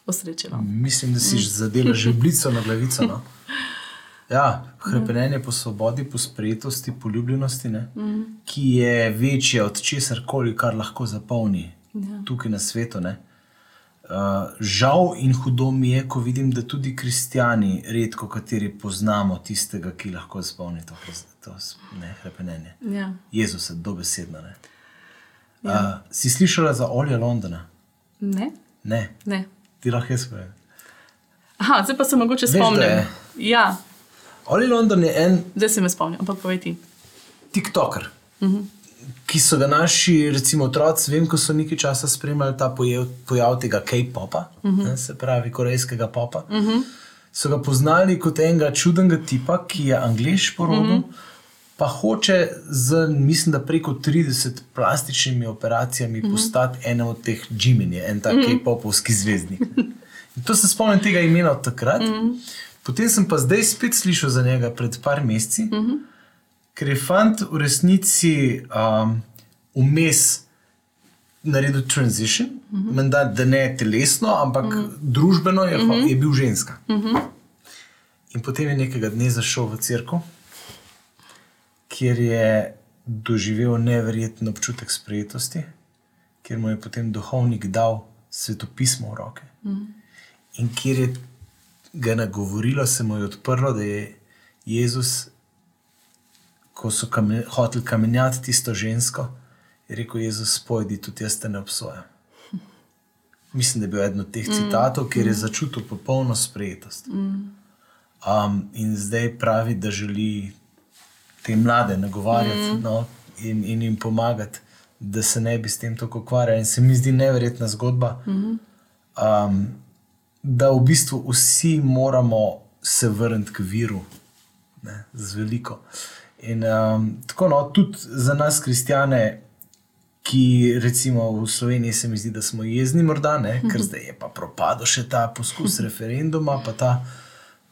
osrečilo. Mislim, da si mm. zadela žebljico (laughs) na glavico. No? (laughs) Ja, hrepenenje po svobodi, po sprejetosti, po ljubljenosti, ne, mm. ki je večja od česar koli, kar lahko zapolni ja. tukaj na svetu. Ne. Uh, žal in hudo mi je, ko vidim, da tudi kristijani, redko kateri poznamo tistega, ki lahko zapolni to, to ne, hrepenenje. Ja. Jezus je dobesedno. Ne. Uh, si slišala za Olja Londona? Ne? Ne, ne. ti lahko jaz povem. Aha, zdaj pa se mogoče Veš, spomnim. Ja, Oli London je en zdaj se me spomnim, ampak povej ti. TikToker, uh -huh. ki so ga naši, recimo, otroci, vem, ko so nekaj časa spremljali ta pojav, pojav tega K-popa, uh -huh. se pravi korejskega popa. Uh -huh. so ga poznali kot enega čudnega tipa, ki je angliš po rodu, mm -hmm. Pa hoče z, mislim, da preko 30 plastičnimi operacijami mm -hmm. postati ena od teh Jiminje, en tak mm -hmm. popovski zvezdnik. In to se spomnim tega imena od takrat. Mm -hmm. Potem sem pa zdaj spet slišal za njega pred par meseci, mm -hmm. ker je fant v resnici um, vmes naredil transition, mm -hmm. Menda, da ne telesno, ampak mm -hmm. družbeno je, mm -hmm. je bil ženska. Mm -hmm. In potem je nekega dne zašel v crkvu, kjer je doživel neverjeten občutek sprejetosti, kjer mu je potem duhovnik dal svetopismo v roke. Mm. In kjer je ga nagovorilo, se mu je odprlo, da je Jezus, ko so kamen, hoteli kamenjati tisto žensko, je rekel: Jezus, pojdi, tudi jaz te ne obsojam. Mislim, da je bil eden od teh mm. citatov, kjer je začutil popolno sprejetost. Mm. Um, in zdaj pravi, da želi te mlade nagovarjati mm. no, in, in jim pomagati, da se ne bi s tem tako ukvarjali. In se mi zdi neverjetna zgodba, mm. um, da v bistvu vsi moramo se vrniti k viru, ne, z veliko. In um, tako, no, tudi za nas, kristijane, ki recimo v Sloveniji se mi zdi, da smo jezni, morda ne, ker zdaj je pa propadlo še ta poskus (laughs) referenduma, pa ta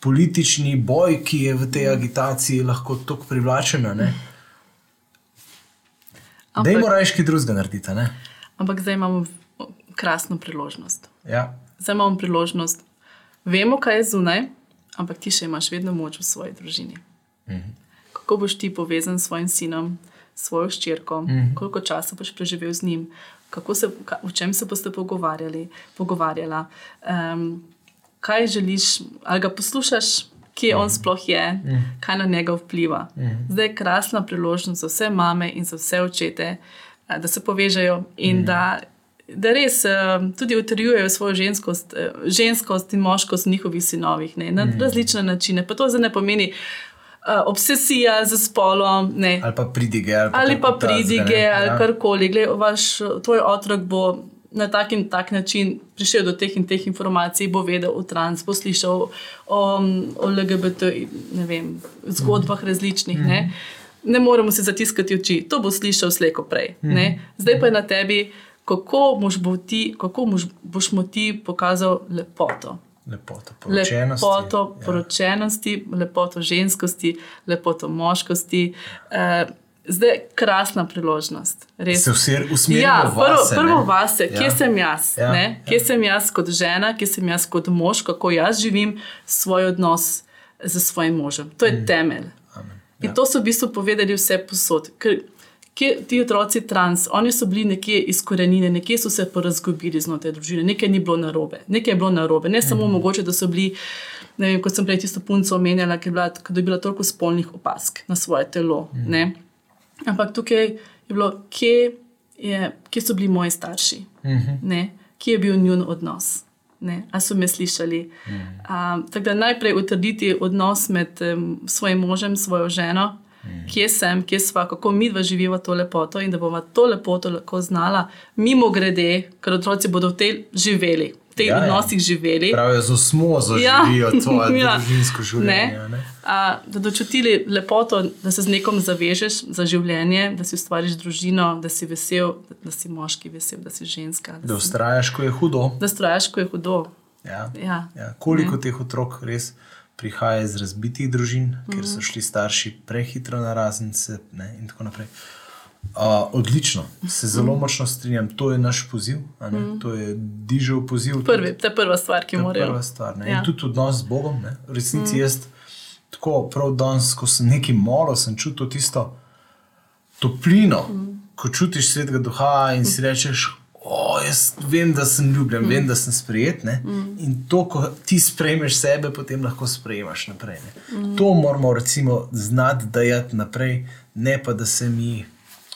politični boj, ki je v tej agitaciji lahko tako privlačen. Da moraš kaj drugega narediti. Ne? Ampak zdaj imamo krasno priložnost. Ja. Zdaj imamo priložnost, vemo, kaj je zunaj, ampak ti še imaš vedno moč v svoji družini. Mhm. Kako boš ti povezan s svojim sinom? svojo ščirko, -hmm. koliko časa boš preživel z njim, se, v čem se boste pogovarjali, pogovarjala, um, kaj želiš, ali ga poslušaš, kje mm on sploh je, mm kaj na njega vpliva. Mm. Zdaj je krasna priložnost za vse mame in za vse očete, da se povežejo in mm da. Da res tudi utrjujejo svojo ženskost, uh, ženskost in moškost v njihovih sinovih ne, na mm. različne načine. Pa to zdaj ne pomeni, obsesija z spolom. Ne. Ali pa pridige. Ali pa, ali pa pridige, ali ja. karkoli. Glej, vaš, tvoj otrok bo na tak in tak način prišel do teh in teh informacij, bo vedel o trans, bo slišal o, o LGBT vem, zgodbah mm. različnih. Mm. Ne. Mhm. ne moremo se zatiskati oči, to bo slišal slejko prej. Mm. Zdaj pa je na tebi. Kako, bo ti, kako boš mu ti pokazal lepoto? lepoto poročenosti. Lepoto ja. poročenosti, lepoto ženskosti, lepoto moškosti. Uh, zdaj je krasna priložnost. Res. Se vse usmerja ja, v vase, prvo, prvo vase, kje ja. sem jaz, ja. kje ja. sem jaz kot žena, kje sem jaz kot mož, kako jaz živim svoj odnos z svojim možem. To je mm. temelj. Amen. In ja. to so v bistvu povedali vse posod. Ker, kje, ti otroci trans, oni so bili nekje izkorenjeni, nekje so se porazgobili znotraj družine, nekaj ni bilo narobe, nekaj je bilo narobe. Ne samo mm. mogoče, da so bili, ne vem, kot sem prej tisto punco omenjala, ker je bila, je bila toliko spolnih opask na svoje telo. Mm. Ampak tukaj je bilo, kje, je, kje so bili moji starši, mm -hmm. kje je bil njun odnos. Ali so me slišali? Mm. Um, tako da najprej utrditi odnos med um, svojim možem, svojo ženo, kje sem, kje smo, kako mi dva živimo to lepoto in da bomo to lepoto lahko znala, mimo grede, ker otroci bodo v tej živeli. Teh ja, ja. odnosih živeli. Pravijo, smo zaživeli ja. svoje (laughs) ja. družinsko življenje. Ne? Ne? A, da dočutili lepoto, da se z nekom zavežeš za življenje, da si ustvariš družino, da si vesel, da, si moški vesel, da si ženska. Da, da ustrajaš, ko je hudo. Da ustrajaš, ko je hudo. Ja. Ja. Ja. Koliko ne? teh otrok res? prihaja iz razbitih družin, mm -hmm. ker so šli starši prehitro na raznice in tako naprej. Uh, odlično, se zelo močno strinjam, to je naš poziv, mm. to je dižel poziv. Prvi, to je prva stvar, ki mora biti. Ja. In tudi odnos z Bogom. Ne? V resnici mm. jaz, tako prav danes, ko sem nekaj malo, sem čutil tisto toplino, mm. ko čutiš svetega duha in si rečeš, oh, jaz vem, da sem ljubljen, mm. vem, da sem sprejet. Mm. In to, ko ti sprejmeš sebe, potem lahko sprejmaš naprej. Mm. To moramo recimo znati dajati naprej, ne pa da se mi.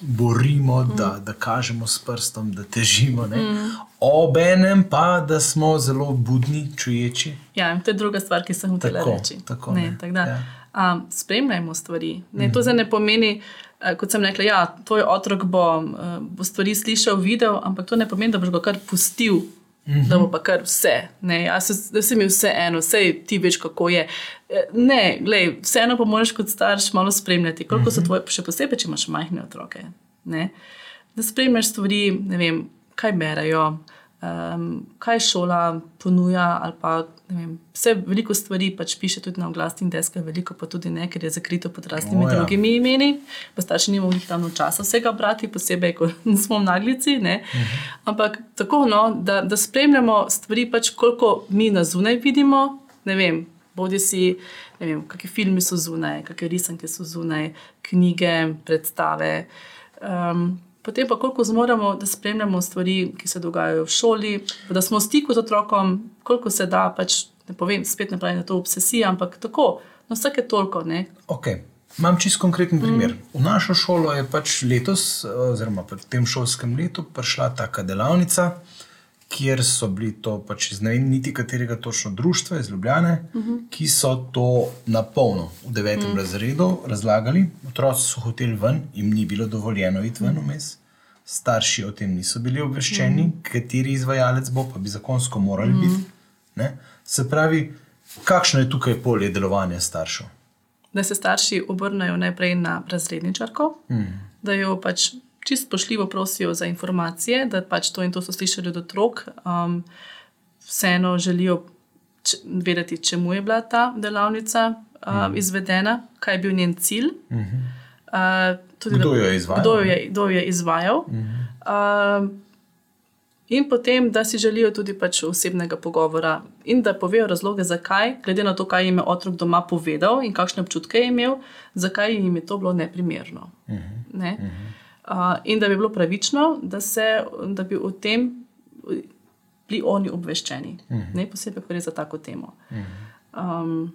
Borimo, mm. da, da kažemo s prstom, da težimo. Mm. Obenem pa, da smo zelo budni, čuječi. Ja, to je druga stvar, ki sem hotel reči. Tako, ne, tak da, ja. um, spremljajmo stvari. Ne, mm. To zdaj ne pomeni, Eh, kot sem rekla, ja, tvoj otrok bo, eh, bo stvari slišal, videl, ampak to ne pomeni, da boš ga kar pustil Mm -hmm. Da bo pa kar vse, ne, ja, se, da se mi vse eno, vse ti veš, kako je. E, ne, glej, vseeno pa moraš kot starš malo spremljati, koliko mm -hmm. so tvoje, še posebej, če imaš majhne otroke. Ne, da spremljaš stvari, ne vem, kaj berajo, um, kaj šola ponuja. Pa, vem, vse veliko stvari pač piše tudi na oglasnih deskah, veliko pa tudi ne, ker je zakrito pod raznimi oh, ja. drugimi imeni. Pa starši nimamo tam časa vsega brati, posebej, ko (laughs) smo v naglici. Uh mhm. -huh. Ampak tako, no, da, da spremljamo stvari, pač koliko mi na zunaj vidimo. Ne vem, bodi si. Kakšni filmi so zunaj, kakšne risanke so zunaj, knjige, predstave. Um, potem pa koliko zmoremo, da spremljamo stvari, ki se dogajajo v šoli, da smo v stiku z otrokom, koliko se da, pač ne povem, spet ne pravim, da je to obsesija, ampak tako, no vsake toliko. Okay. Imam čist konkreten primer. Mm. V našo šolo je pač letos, oziroma v tem šolskem letu, prišla taka delavnica, kjer so bili to pač iz ne vem, niti katerega točno društva iz Ljubljane, mm -hmm. ki so to na polno v devetem mm. razredu razlagali. Otroci so hoteli ven, jim ni bilo dovoljeno iti ven vmes. Starši o tem niso bili obveščeni, mm. kateri izvajalec bo, pa bi zakonsko morali mm. biti. Ne? Se pravi, kakšno je tukaj polje delovanja staršev? Da se starši obrnejo najprej na razredničarko, mm. da jo pač čist pošljivo prosijo za informacije, da pač to in to so slišali od otrok, um, vseeno želijo vedeti, čemu je bila ta delavnica um, mm. izvedena, kaj je bil njen cilj. Mm -hmm. uh, tudi, kdo, jo izvajal, kdo, jo je, kdo jo je izvajal. Mm -hmm. uh, In potem, da si želijo tudi pač osebnega pogovora in da povejo razloge, zakaj, glede na to, kaj jim je otrok doma povedal in kakšne občutke je imel, zakaj jim je to bilo neprimerno. Uh -huh. ne? uh -huh in da bi bilo pravično, da, se, da bi o tem bili oni obveščeni, uh mhm. -huh. ne posebej, ko gre za tako temo. Uh -huh. um,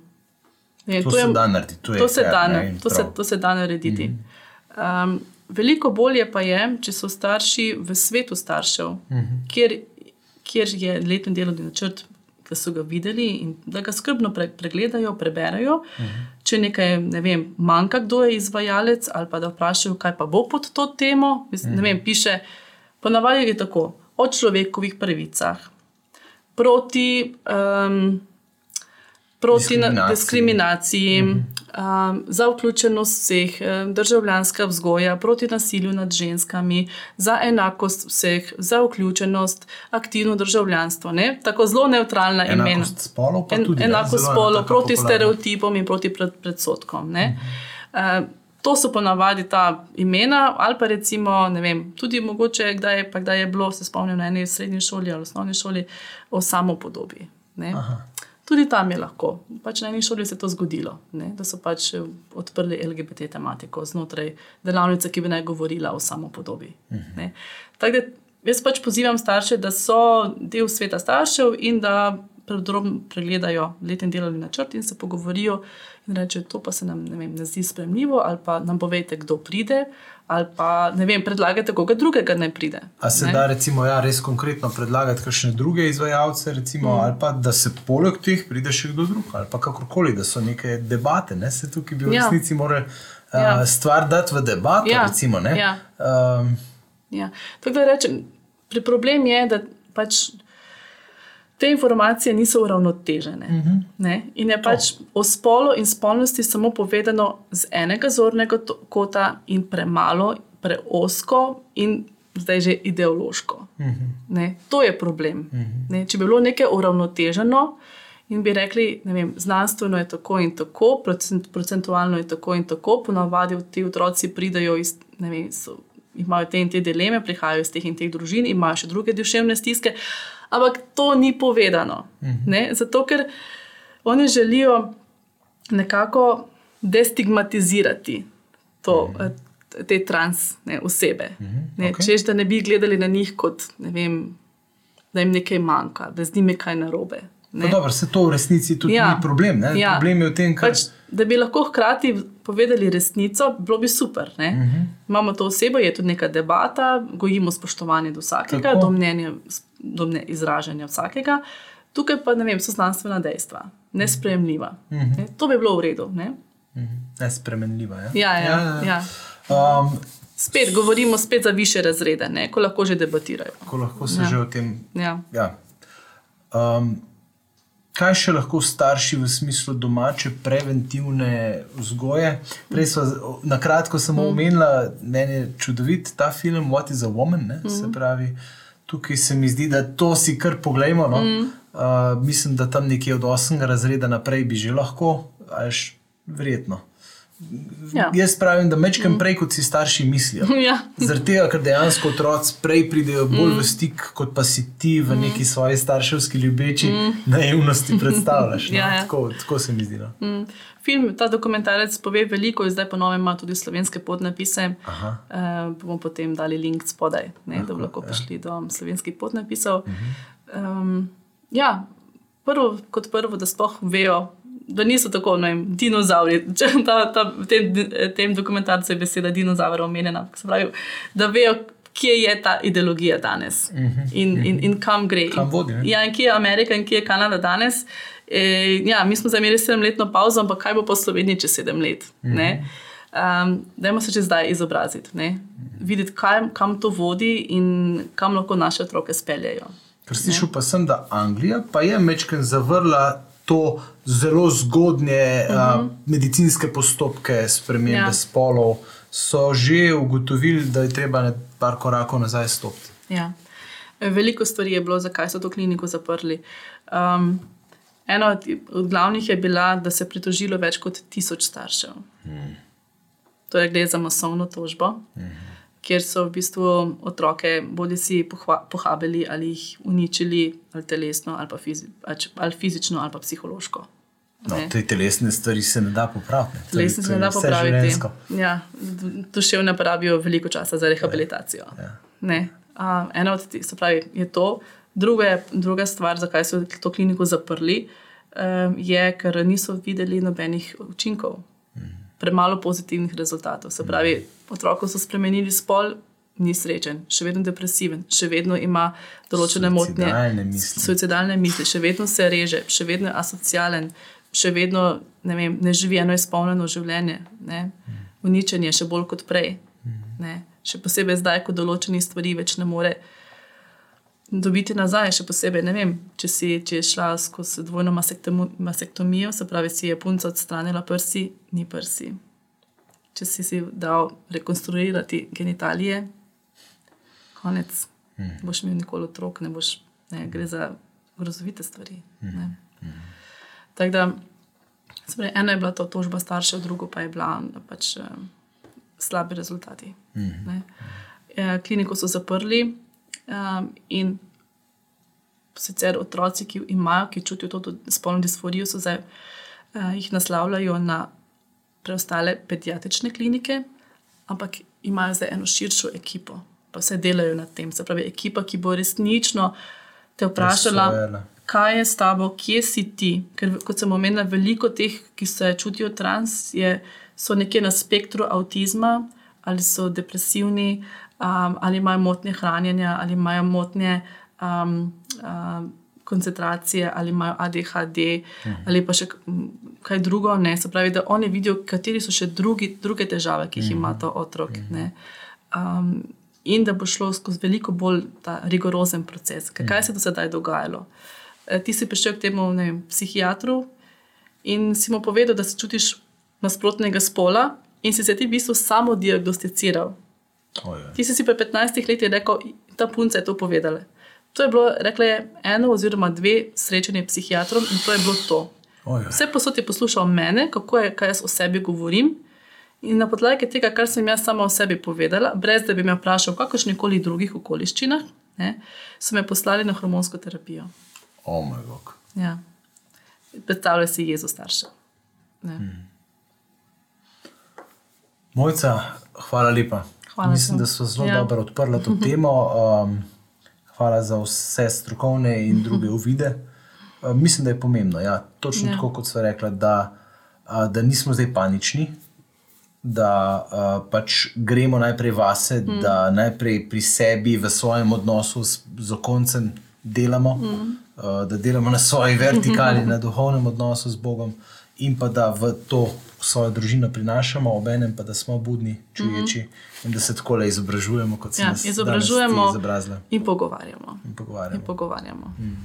ne, to, to se da narediti. To, to, se da, ne, to, se, to se da narediti. Uh -huh. um, veliko bolje pa je, če so starši v svetu staršev, uh mhm. -huh. kjer, kjer je letni delovni načrt da so ga videli in da ga skrbno pre, pregledajo, preberajo. Uh mhm. -huh. Če nekaj ne vem, manjka, kdo je izvajalec, ali pa da vprašajo, kaj pa bo pod to temo. Mislim, uh -huh. vem, piše, ponavadi je tako o človekovih pravicah, proti. Um, proti diskriminaciji, diskriminaciji mm -hmm. Um, za vključenost vseh, državljanska vzgoja, proti nasilju nad ženskami, za enakost vseh, za vključenost, aktivno državljanstvo. Ne? Tako zelo neutralna imena. Enakost spolov, pa tudi en, enako spolov, proti popularno. stereotipom in proti pred, predsotkom. Mm -hmm. uh, To so ponavadi ta imena, ali pa recimo, vem, tudi mogoče, kdaj je, kdaj je bilo, se spomnim na eni srednji šoli ali osnovni šoli, o samopodobi. Tudi tam je lahko. Pač na eni šoli se je to zgodilo, ne? da so pač eh, odprli LGBT tematiko znotraj delavnice, ki bi naj govorila o samopodobi. Mhm. -huh. Tako da jaz pač pozivam starše, da so del sveta staršev in da predrobno pregledajo letni delovni načrt in se pogovorijo in rečejo, to pa se nam ne, vem, ne zdi spremljivo, ali pa nam povejte, kdo pride ali pa ne vem, predlagate koga drugega, ne pride. A se ne? da recimo ja, res konkretno predlagati kakšne druge izvajalce, recimo, mm. ali pa da se poleg teh pride še kdo drug, ali pa kakorkoli, da so neke debate, ne se tukaj bi v ja. resnici morali uh, ja. stvar dati v debato. Ja. Recimo, ja. Um, ja. Tako da rečem, problem je, da pač te informacije niso uravnotežene. Uh mhm. -huh. In je pač oh. o spolu in spolnosti samo povedano z enega zornega kota, in premalo, preosko, in zdaj že ideološko. Uh mhm. -huh. To je problem. Uh mhm. -huh. Če bi bilo nekaj uravnoteženo. In bi rekli, vem, znanstveno je tako in tako, procent, procentualno je tako in tako, ponavadi ti otroci pridejo iz, ne vem, so, imajo te in te dileme, prihajajo iz teh in teh družin, imajo še druge duševne stiske. Uh, ampak to ni povedano. Mhm. Zato, ker oni želijo nekako destigmatizirati to, mhm. te trans ne, osebe. Mhm. Ne, okay. Češ, da ne bi gledali na njih kot ne vem, da jim nekaj manjka, da z njimi kaj narobe. Dobro, se to v resnici tudi ja. ni problem. Ja. Problem je v tem, kar... pač, da bi lahko hkrati povedali resnico, bilo bi super. Uh -huh. Imamo to osebo, je tudi neka debata, gojimo spoštovanje do vsakega, do mnenja do izražanja vsakega. Tukaj pa vem, so znanstvena dejstva, nespremljiva. Mm -hmm. ne? To bi bilo v redu. Ne? Mm -hmm. Nespremljiva. Ja, ja. ja, ja, ja. Um, spet govorimo spet za više razrede, ne? ko lahko že debatirajo. Ko lahko se ja. že o tem. Ja. Ja. Um, kaj še lahko starši v smislu domače preventivne vzgoje? Prej smo na kratko samo mm. omenila, meni je čudovit ta film What is a Woman. Ne? Se pravi, tukaj se mi zdi, da to si kar pogledamo. No? Mm. Uh, mislim, da tam nekje od 8. razreda naprej bi že lahko, ajš, verjetno. Ja. Jaz pravim, da mečkam prej, kot si starši mislijo. (laughs) Ja. Zaradi tega, ker dejansko otroci prej pridejo bolj mm. v stik, kot pa si ti v neki svoji starševski ljubeči mm. naivnosti predstavljaš. No? (laughs) Ja, ja. Tako, tako se mi zdi. No? Mm. Film, ta dokumentarec pove veliko, zdaj pa novem ima tudi slovenske podnapise. Aha. Uh, bomo potem dali link spodaj, ne, da bi lahko ja. prišli do slovenskih podnapisov. Mhm. Um, ja, prvo, kot prvo, da sploh vejo, da niso tako ne vem, dinozauri. (laughs) Ta, ta, v tem, tem dokumentarcu je beseda dinozaur omenjena. Pravi, da vejo, kje je ta ideologija danes in, in, in kam gre. Mhm, Kam vodi, ne? Ja, in kje je Amerika in kje je Kanada danes. E, ja, mi smo zdaj imeli sedemletno pauzo, ampak kaj bo po Sloveniji čez sedem let? Mhm. Um, dajmo se že zdaj izobraziti, ne? videti, kaj, kam to vodi in kam lahko naše otroke speljejo. Ker slišal pa sem, da Anglija pa je mečken zavrla to zelo zgodnje uh -huh. uh, medicinske postopke, spremembe Ja. spolov. So že ugotovili, da je treba par korakov nazaj stopiti. Ja. Veliko stvari je bilo, zakaj so to kliniko zaprli. Um, ena od, od glavnih je bila, da se je pritožilo več kot tisoč staršev. Hmm. Torej, gre za masovno tožbo, hmm. kjer so v bistvu otroke bodi si pohabili ali jih uničili, ali telesno, ali, pa fizi, ali- ali fizično, ali pa psihološko. No, Ne. te telesne stvari se ne da popraviti. ne. To je- Telesno to se ne je da popraviti. Ja, du- duševne porabijo veliko časa za rehabilitacijo. Ja. Ne. A, ena od teh, se pravi, je to. Druga, je- druga stvar, zakaj so to kliniko zaprli, je, ker niso videli nobenih učinkov, premalo pozitivnih rezultatov. Se pravi, otroku so spremenili spol, ni srečen, še vedno depresiven, še vedno ima določene motnje, Suicidalne misli. suicidalne misli, še vedno se reže, še vedno je asocialen, še vedno ne, vem, ne živi eno izpolnjeno življenje, ne? uničenje še bolj kot prej. Ne? Še posebej zdaj, ko določenih stvari več ne more dobiti nazaj, še posebej, ne vem, če, si, če je šla skozi dvojno masektomijo, se pravi, si je punca odstranila prsi, ni prsi. Če si si dal rekonstruirati genitalije, konec, hmm. boš imel nikoli otrok, ne boš, ne, gre za grozovite stvari. ne. Tako da, pravi, ena je bila to tožba staršev, drugo pa je bila pač, eh, slabi rezultati. ne. Eh, Kliniko so zaprli in sicer otroci, ki imajo, ki čutijo to spolno disforijo, so zdaj, uh, jih naslavljajo na preostale pediatrične klinike, ampak imajo zdaj eno širšo ekipo, pa vse delajo na tem. Se pravi, ekipa, ki bo resnično te vprašala, kaj je s tabo, kje si ti. Ker, kot sem omenila, veliko teh, ki se čutijo trans, je, so nekje na spektru avtizma, ali so depresivni, um, ali imajo motnje hranjenja, ali imajo motnje um, um, koncentracije, ali imajo ADHD, mhm. ali pa še kaj drugo. Ne. Se pravi, da oni vidijo, kateri so še drugi, druge težave, ki jih ima ta otrok. ne. Um, in da bo šlo skozi veliko bolj rigorozen proces. Ker Kaj se je do sedaj dogajalo? E, Ti si prišel k temu vem, psihiatru in si mu povedal, da se čutiš nasprotnega spola, in si se ti v bistvu samo diagnosticiral. Ojoj. Ti si si pred 15 leti rekel, ta punca je to povedala. To je bilo, rekla je, eno oziroma dve srečanje psihiatrom in to je bilo to. Ojoj. Vse posod je poslušal mene, kako je, kaj jaz o sebi govorim. In na podlagi tega, kar sem jaz sama o sebi povedala, brez da bi me vprašal o kakršnih koli drugih okoliščinah, ne, so me poslali na hormonsko terapijo. O moj bog. Ja. Predstavljaj si jezo staršev. Ne. Mojca, hvala lepa. Hvala Mislim, ti. da so zelo Ja. dobro odprla to (laughs) temo. Um, hvala za vse strokovne in druge uvide. Uh, mislim, da je pomembno. Ja, točno Ja. tako, kot so rekla, da, uh, da nismo zdaj panični, da uh, pač gremo najprej vase, mm. da najprej pri sebi, v svojem odnosu z, z okoncem delamo, mm. uh, da delamo na svoji (laughs) vertikali, na duhovnem odnosu z Bogom, in pa da v to svojo družino prinašamo, obenem pa da smo budni, čuječi mm -hmm. in da se tako le izobražujemo, kot se Ja, nas izobražujemo in pogovarjamo. in In pogovarjamo. pogovarjamo. Mm.